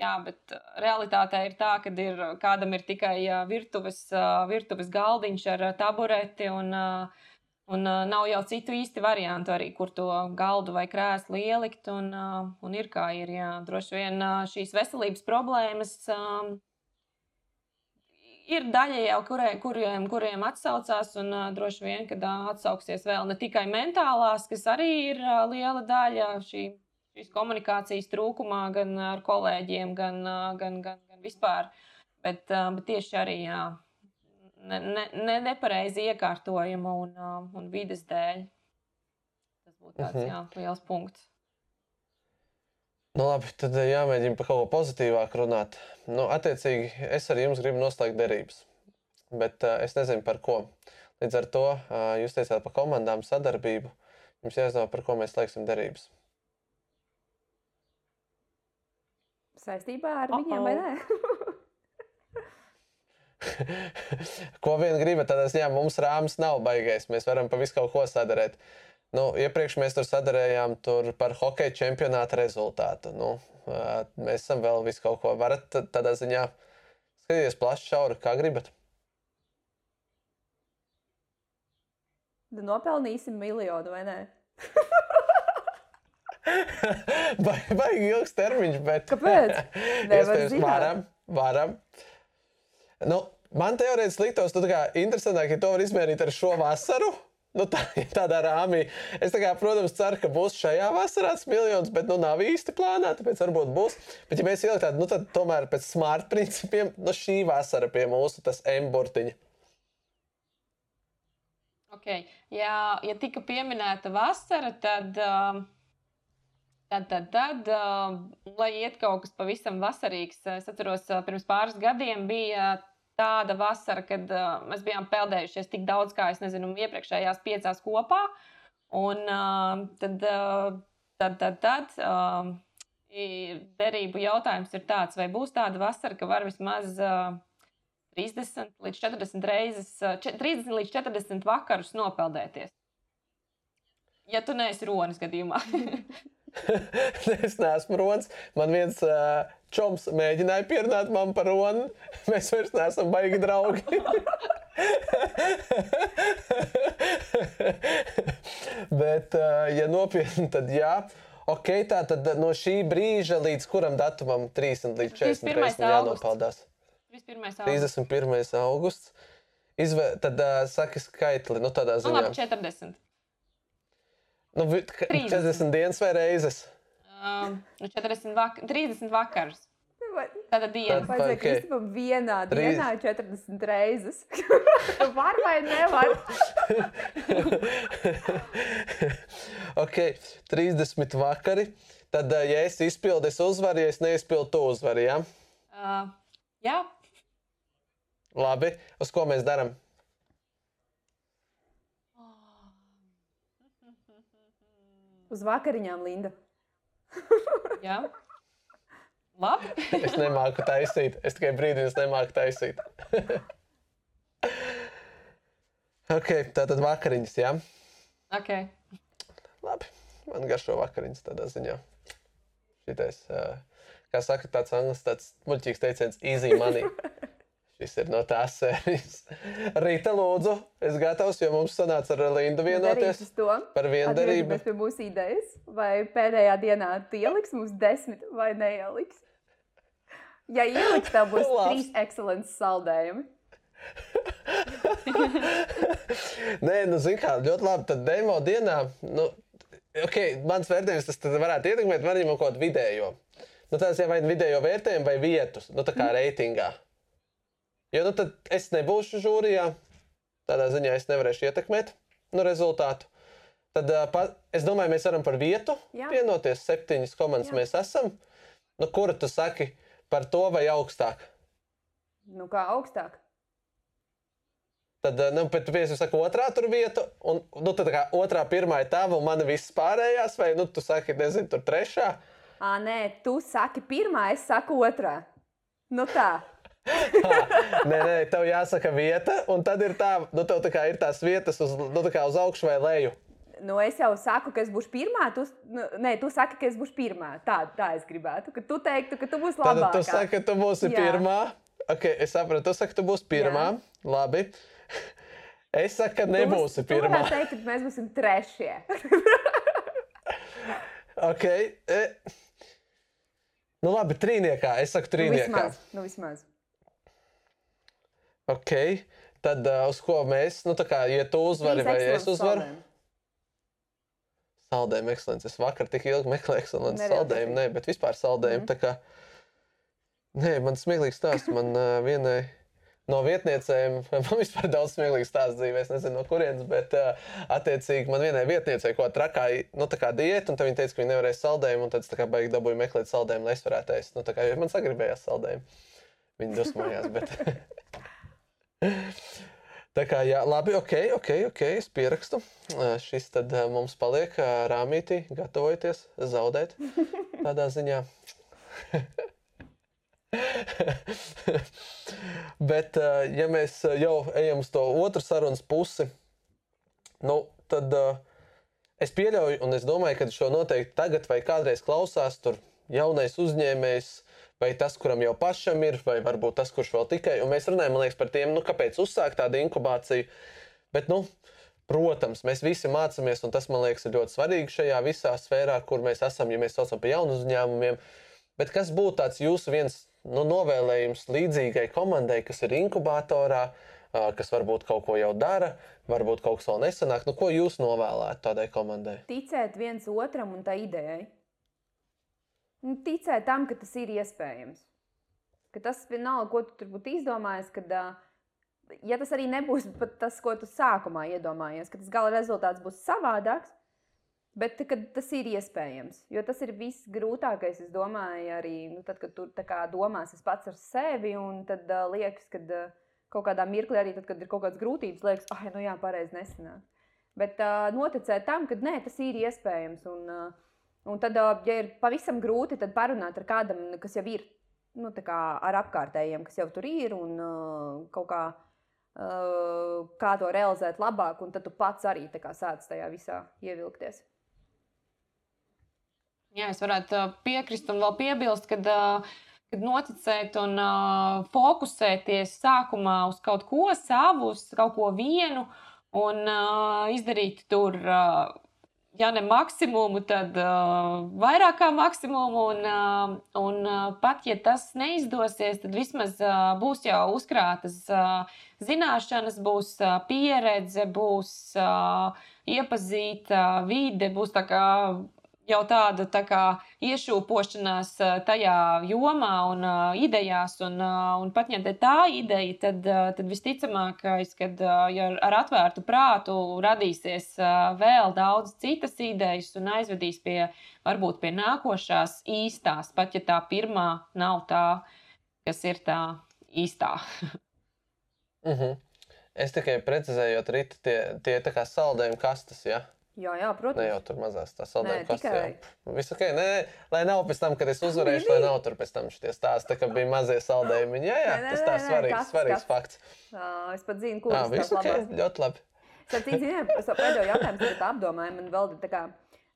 jā, bet realitātē ir tā, ka ir, kādam ir tikai virtuves, virtuves galdiņš ar tabureti un uh, Un uh, nav jau citu īsti variantu arī, kur to galdu vai krēslu ielikt. Un, uh, un ir kā ir. Jā. Droši vien uh, šīs veselības problēmas uh, ir daļa jau, kurie, kuriem, kuriem atsaucās. Un uh, droši vien, kad uh, atsauksies vēl ne tikai mentālās, kas arī ir uh, liela daļa šī, šīs komunikācijas trūkumā, gan ar kolēģiem, gan, gan, gan, gan vispār. Bet, bet tieši arī. Jā, ne, ne, ne, nepareizi iekārtojumu un, un vidas dēļ. Tas būtu tāds mhm. jā, liels punkts. Nu, labi, tad jāmēģina par kaut ko pozitīvāku runāt. Nu, attiecīgi, es ar jums gribu noslēgt derības, bet uh, es nezinu par ko. Līdz ar to uh, jūs teicāt par komandām sadarbību. Jums jāzina, par ko mēs slēgsim derības. Saistībā ar uh -oh. viņiem vai nē? ko vien gribat, tad es ņēmu, mums rāmis nav baigais. Mēs varam pa visu kaut ko sadarīt. Nu, iepriekš mēs tur sadarījām tur par hokeja čempionāta rezultātu. Nu, mēs esam vēl visu kaut ko. Varat tādā ziņā skatīties plaši, šauri, kā gribat. Nopelnīsim miljonu, vai ne? vai, vai ilgs termiņš, bet. Kāpēc? Zināt. Varam, varam. Nu, man teorētiski liktos, ka tā interesantāk, ja to var izmērīt ar šo vasaru. Nu, tā, tādā rāmī. Es, tā kā, protams, ceru, ka būs šajā vasarā tas miljons, bet nu, nav īsti plānā, tāpēc varbūt būs. Bet, ja mēs ieliekam tādu, nu, tad tomēr pēc smart principiem, nu, šī vasara pie mūsu tas M-burtiņa. Okay. Ja, ja tika pieminēta vasara, tad, um, tad, tad, tad um, lai iet kaut kas pavisam vasarīgs, es atceros, uh, pirms pāris gadiem bija tāda vasara, kad uh, mēs bijām peldējušies tik daudz, kā es nezinu, iepriekšējās piecās kopā. Un uh, tad, uh, tad, tad, tad uh, derību jautājums ir tāds, vai būs tāda vasara, ka var vismaz uh, 30 līdz 40 reizes, uh, 30 līdz 40 vakarus nopeldēties. Ja tu neesi ronas gadījumā. es neesmu ronas. Man viens uh, čoms mēģināja pierunāt man par ronu. Mēs vairs neesam baigi draugi. Bet, uh, ja nopietni, tad jā. Ok, tā tad no šī brīža līdz kuram datumam 30 līdz 40 reizes jānopaldās? 31. augusts. Izvē, tad uh, saki skaitli, nu tādā ziņā. Nu, labi, 40. Nu, 40 dienas vai reizes? Um, 40 nu, vak 30 vakarus. Tāda diena. Vai okay. Kristupam vienā dienā 40 reizes? var vai nevar? ok, 30 vakari. Tad, ja es izpildu, es uzvaru, ja es neizpildu, tu uzvari, ja? Uh, jā. Labi, uz ko mēs darām? Uz vakariņām, Linda. Jā. Labi. es nemāku taisīt. Es tikai brīdī es nemāku taisīt. ok, tā tad vakariņas, jā? Ja? Ok. Labi, man garšo vakariņas tādā ziņā. Šitais, kā saka, tāds anglis, tāds muļķīgs teiciens, easy money. Šis ir no tās sērijas. Rīta, lūdzu, es gatavs, jo mums sanāca ar Lindu vienoties par viendarību. Mēs pie mūsu idejas, vai pēdējā dienā ieliks mums desmit vai neieliks? Ja ieliks, tev būs trīs ekscelences saldējumi. Nē, nu, zini kā, ļoti labi. Tad demo dienā, nu, ok, mans vērtējums tas varētu ietekmēt arī kaut kādu vidējo. Nu, tās jau vai vidējo vērtējumu vai vietus, nu, tā kā mm. Jo nu, tad es nebūšu žūrijā, tādā ziņā es nevarēšu ietekmēt nu, rezultātu. Tad uh, pa, es domāju, mēs varam par vietu Jā. vienoties. Septiņas komandas Jā. mēs esam. Nu, kura tu saki par to vai augstāk? Nu, kā augstāk? Tad, nu, bet tu piesi saka otrā tur vieta, un, nu, tad kā otrā, pirmā ir tava, un mana viss pārējās, vai, nu, tu saki, nezinu, tur trešā? Ā, nē, tu saki pirmā, es saku otrā. Nu tā nē, nē, tev jāsaka vieta, un tad ir tā, nu, tev tā kā ir tās vietas uz, nu, kā uz augšu vai leju. Nu, es jau saku, ka es būšu pirmā. Tu, nu, nē, tu saki, ka es būšu pirmā. Tā, tā es gribētu. Ka tu teiktu, ka tu būsi labākā. Tad tu saki, ka tu būsi Jā. pirmā. Okay, es sapratu, tu saki, ka tu būsi pirmā. Jā. Labi. Es saku, ka nebūsi pirmā. Es teikt, ka mēs būsim trešie. ok. E... Nu, labi, trīniekā. Es saku, trīniekā. Nu, vismaz. Nu, vismaz. Ok, tad uh, uz ko mēs, nu, tā kā, ja tu uzvari vai es uzvaru? Saldējumu ekscelences. Es vakar tik ilgi meklēju ekscelences saldējumu, nē, bet vispār saldējumu. Mm. Kā, nē, man smieklīgs stāsts, man uh, vienai no vietniecēm, man vispār daudz smieklīgu stāstu dzīvē, es nezinu no kurienes, bet uh, attiecīgi man vienai vietniecei, ko trakā, nu, tā kā diēta, un viņa teica, ka viņa nevarēs saldējumu, un tad es tā kā baigi dabūju meklēt saldējumu, lai es varētu ēst. Nu, tā kā man sagribējās saldējumu. Viņa dusmojās, bet Tā kā, jā, labi, ok, ok, ok, es pierakstu. Šis tad mums paliek rāmītī, gatavojoties zaudēt tādā ziņā. Bet, ja mēs jau ejam uz to otru sarunas pusi, nu, tad es pieļauju, un es domāju, ka šo noteikti tagad vai kādreiz klausās tur jaunais uzņēmējs. Vai tas, kuram jau pašam ir, vai varbūt tas, kurš vēl tikai. Un mēs runājam liekas, par tiem, nu, kāpēc uzsākt tādu inkubāciju. Bet, nu, Protams, mēs visi mācāmies, un tas man liekas ļoti svarīgi šajā visā sfērā, kur mēs esam, ja mēs saucam par jaunu uzņēmumiem. Bet kas būtu tāds jūsu viens nu, novēlējums līdzīgai komandai, kas ir inkubatorā, kas varbūt kaut ko jau dara, varbūt kaut kas vēl nesanāk? Nu, ko jūs novēlētu tādai komandai? Ticēt viens otram un tā idejai. Un ticēt tam, ka tas ir iespējams. Ka tas vienalga, ko tu tur būtu izdomājis, kad ja tas arī nebūs tas, ko tu sākumā iedomājies, ka tas gala rezultāts būs savādāks, bet tas ir iespējams. Jo tas ir viss grūtākais, es domāju, arī nu, tad, kad tu domās pats ar sevi, un tad uh, liekas, ka uh, kaut kādā mirklī, arī tad, kad ir kaut kādas grūtības, liekas, ah, nu jā, pareizi nesanāk. Bet uh, noticēt tam, ka nē, tas ir iespējams. Un, uh, un tad, uh, ja ir pavisam grūti, tad parunāt ar kādam, kas jau ir nu, ar apkārtējiem, kas jau tur ir un uh, kaut kādā kā to realizēt labāk, un tad tu pats arī sāc tajā visā ievilkties. Jā, es varētu piekrist un vēl piebilst, ka, kad noticēt un uh, fokusēties sākumā uz kaut ko savu, uz kaut ko vienu un uh, izdarīt tur. Uh, ja ne maksimumu, tad uh, vairāk kā maksimumu. Un, uh, un uh, pat ja tas neizdosies, tad vismaz uh, būs jau uzkrātas uh, zināšanas, būs uh, pieredze, būs uh, iepazīta vide, būs tā kā jau tāda tā kā iešūpošanās tajā jomā un uh, idejās. Un, uh, un pat ja tā ideja, tad, tad visticamākais, ka ja ar atvērtu prātu radīsies vēl daudz citas idejas un aizvedīs pie varbūt pie nākošās īstās, pat ja tā pirmā nav tā, kas ir tā īstā. -hmm. Es tikai precizēju, ka tie, ir saldējuma kastes. Ja? Jā, jā, protams. Ne jau tur mazās tās saldējumu kastes. Viss ok, nē, lai nav pēc tam, kad es uzvarēšu, lai nav tur pēc tam šie stāsti, ka bija mazie saldējumi. Jā, jā, nē, tas tā svarīgs, svarīgs fakts. Uh, es pat zinu, kurš tas ir. Okay, ļoti labi. Tad, zinām, es pēdējo jautājumu tagad apdomāju, man vēl tā kā,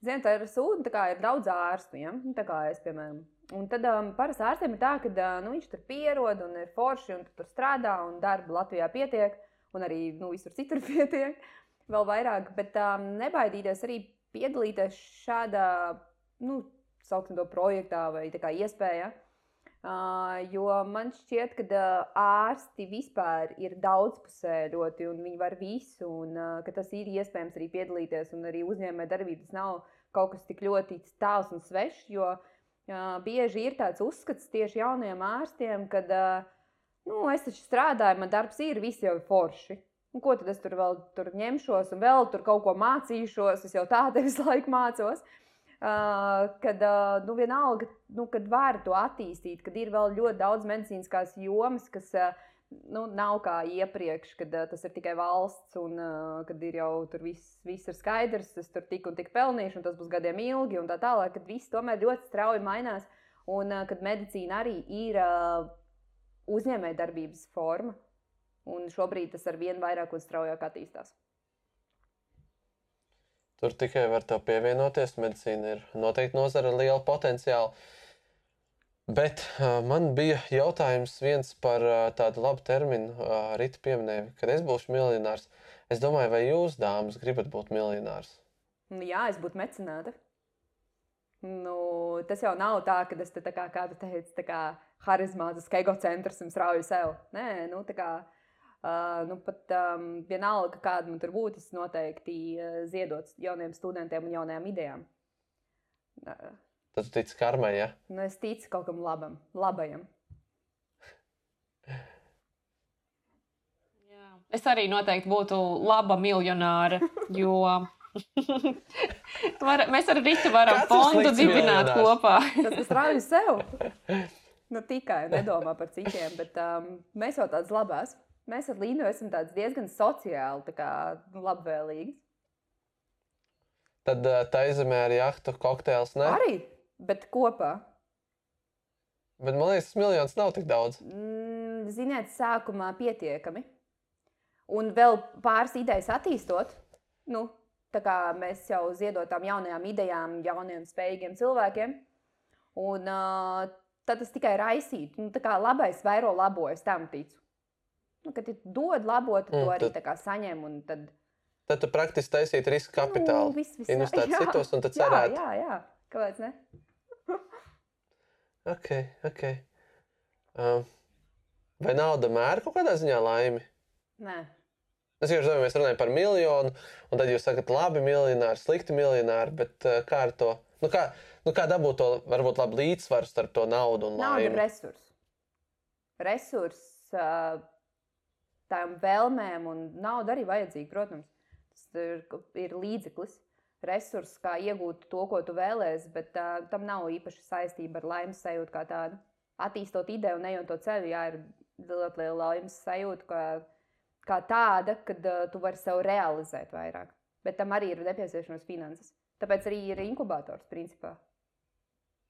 zinu, tā ir sūda, tā kā ir daudz ārstu, ja? Nu, tā kā es, piemēram. Un tad um, parasti ārstiem ir tā, ka uh, nu, viņš tur pierod un ir forši un tur strādā un darba Latvijā pietiek un arī nu, visur citur pietiek vēl vairāk, bet um, nebaidīties arī piedalīties šādā, nu, sauksim to projektā vai tā kā iespēja. Uh, jo man šķiet, ka uh, ārsti vispār ir daudzpusēji un viņi var visu, un uh, ka tas ir iespējams arī piedalīties, un arī uzņēmē darbības nav kaut kas tik ļoti tāls un svešs, jo uh, bieži ir tāds uzskats tieši jauniem ārstiem, ka, uh, nu, es taču strādāju, man darbs ir, viss jau ir forši. Un ko tad es tur vēl tur ņemšos un vēl tur kaut ko mācīšos? Es jau tādu visu laiku mācos. Uh, kad uh, nu, vienalga, nu, kad var to attīstīt, kad ir vēl ļoti daudz medicīniskās jomas, kas uh, nu, nav kā iepriekš, kad uh, tas ir tikai valsts un uh, kad ir jau tur viss, viss ir skaidrs, es tur tik un tik pelnīšu, un tas būs gadiem ilgi un tā tālāk, kad viss tomēr ļoti strauji mainās un uh, kad medicīna arī ir uh, uzņēmējdarbības forma. Un šobrīd tas ar vien vairāk un straujāk attīstās. Tur tikai var te pievienoties. Medicīna ir noteikti nozara ar lielu potenciālu. Bet uh, man bija jautājums viens par uh, tādu labu terminu, uh, Rīta pieminēja, kad es būšu miljonārs. Es domāju, vai jūs, dāmas, gribat būt miljonārs? Nu, jā, es būtu mecenāta. Nu, tas jau nav tā, ka es te tā kā, kā tu teici, tā kā harizmātisks egocentrs un strauju sev. Nē, nu, tā kā Uh, nu, pat um, vienalga, kāda man tur būtu, es noteikti uh, ziedot jauniem studentiem un jaunajām idejām. Uh, Tad tu tici karmai, ja? Nu, es ticu kaut kam labam, labajam. Jā. Es arī noteikti būtu laba miljonāra, jo var, mēs ar Rītu varam Kāds fondu dibināt miljonārs? kopā. Tas ir strauji sev. Nu, tikai nedomā par citiem, bet um, mēs jau tādas labās. Mēs ar Līnu esam diezgan sociāli, tā kā labvēlīgi. Tad uh, tā izemē ar jahtu kokteils, ne? Arī, bet kopā. Bet man liekas, tas miljons nav tik daudz. Mm, ziniet, sākumā pietiekami. Un vēl pāris idejas attīstot, nu, tā kā mēs jau ziedotām jaunajām idejām, jauniem, spējīgiem cilvēkiem. Un uh, tad tas tikai raisītu. Nu, tā kā labais vairo labo, es tam ticu. Nu, kad tu dod labo, tad Mm, to arī tad- saņem. un Tad, Tad tu praktiski taisītu riska kapitālu. Nu, viss, viss, investēt jā. citos un tad jā, cerēt. Jā, jā, kāpēc ne? Ok, ok. Um, vai nauda mēra kaut kādā ziņā laimi? Nē. Es jau domāju, mēs runājam par miljonu, un tad jūs sakat, labi, miljonāri, slikti miljonāri, bet uh, kā ar to? Nu, kā, nu, kā dabūt to varbūt labu līdzsvaru starp to naudu un Nauda ir resurs. Resurs uh, tām vēlmēm, un nauda arī vajadzīga, protams. Tas ir, ir līdzeklis, resurs, kā iegūt to, ko tu vēlēsies, bet uh, tam nav īpaši saistība ar laimes sajūtu kā tādu. Attīstot ideju un ejot to ceļu, jā, ir ļoti liela laimes sajūta, kā, kā tāda, kad uh, tu vari sev realizēt vairāk. Bet tam arī ir nepieciešamas finanses. Tāpēc arī ir inkubators principā.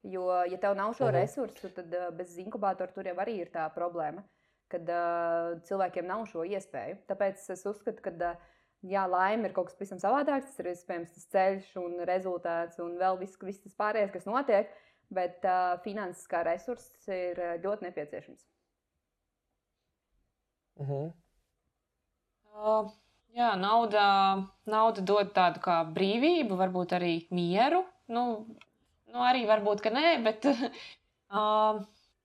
Jo, ja tev nav šo Mhm. resursu, tad uh, bez inkubatora tur jau arī ir tā problēma, kad uh, cilvēkiem nav šo iespēju. Tāpēc es uzskatu, ka uh, jā, laime ir kaut kas pavisam savādāks. Tas ir iespējams tas ceļš un rezultāts un vēl viss, viss tas pārējais, kas notiek. Bet uh, finanses kā resurss ir ļoti nepieciešams. Uh -huh. Uh, jā, nauda, nauda dod tādu kā brīvību, varbūt arī mieru. Nu, nu arī varbūt, ka nē, bet uh,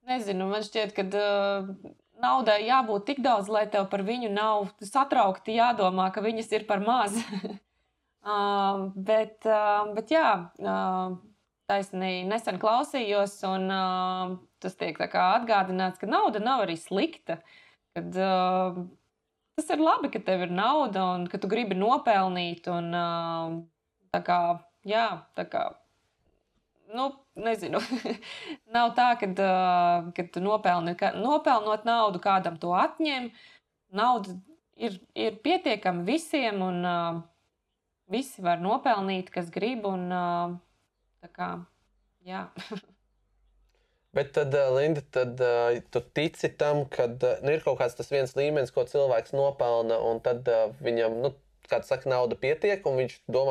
nezinu, man šķiet, ka uh, naudai jābūt tik daudz, lai tev par viņu nav satraukti jādomā, ka viņas ir par maz. uh, bet, uh, bet jā, uh, taisnīgi nesen klausījos, un uh, tas tiek atgādināts, ka nauda nav arī slikta. Kad, uh, tas ir labi, ka tev ir nauda un ka tu gribi nopelnīt. Un, uh, tā kā, jā, tā kā, nu, nezinu, nav tā, ka uh, tu nopelni, ka, nopelnot naudu, kādam to atņem. Nauda ir, ir pietiekama visiem, un uh, visi var nopelnīt, kas grib. Un, uh, tā kā, jā. Bet tad, Linda, tad uh, tu tici tam, ka uh, nu, ir kaut kāds tas viens līmenis, ko cilvēks nopelna, un tad uh, viņam, nu, kā tu saki, nauda pietiek, un viņš domā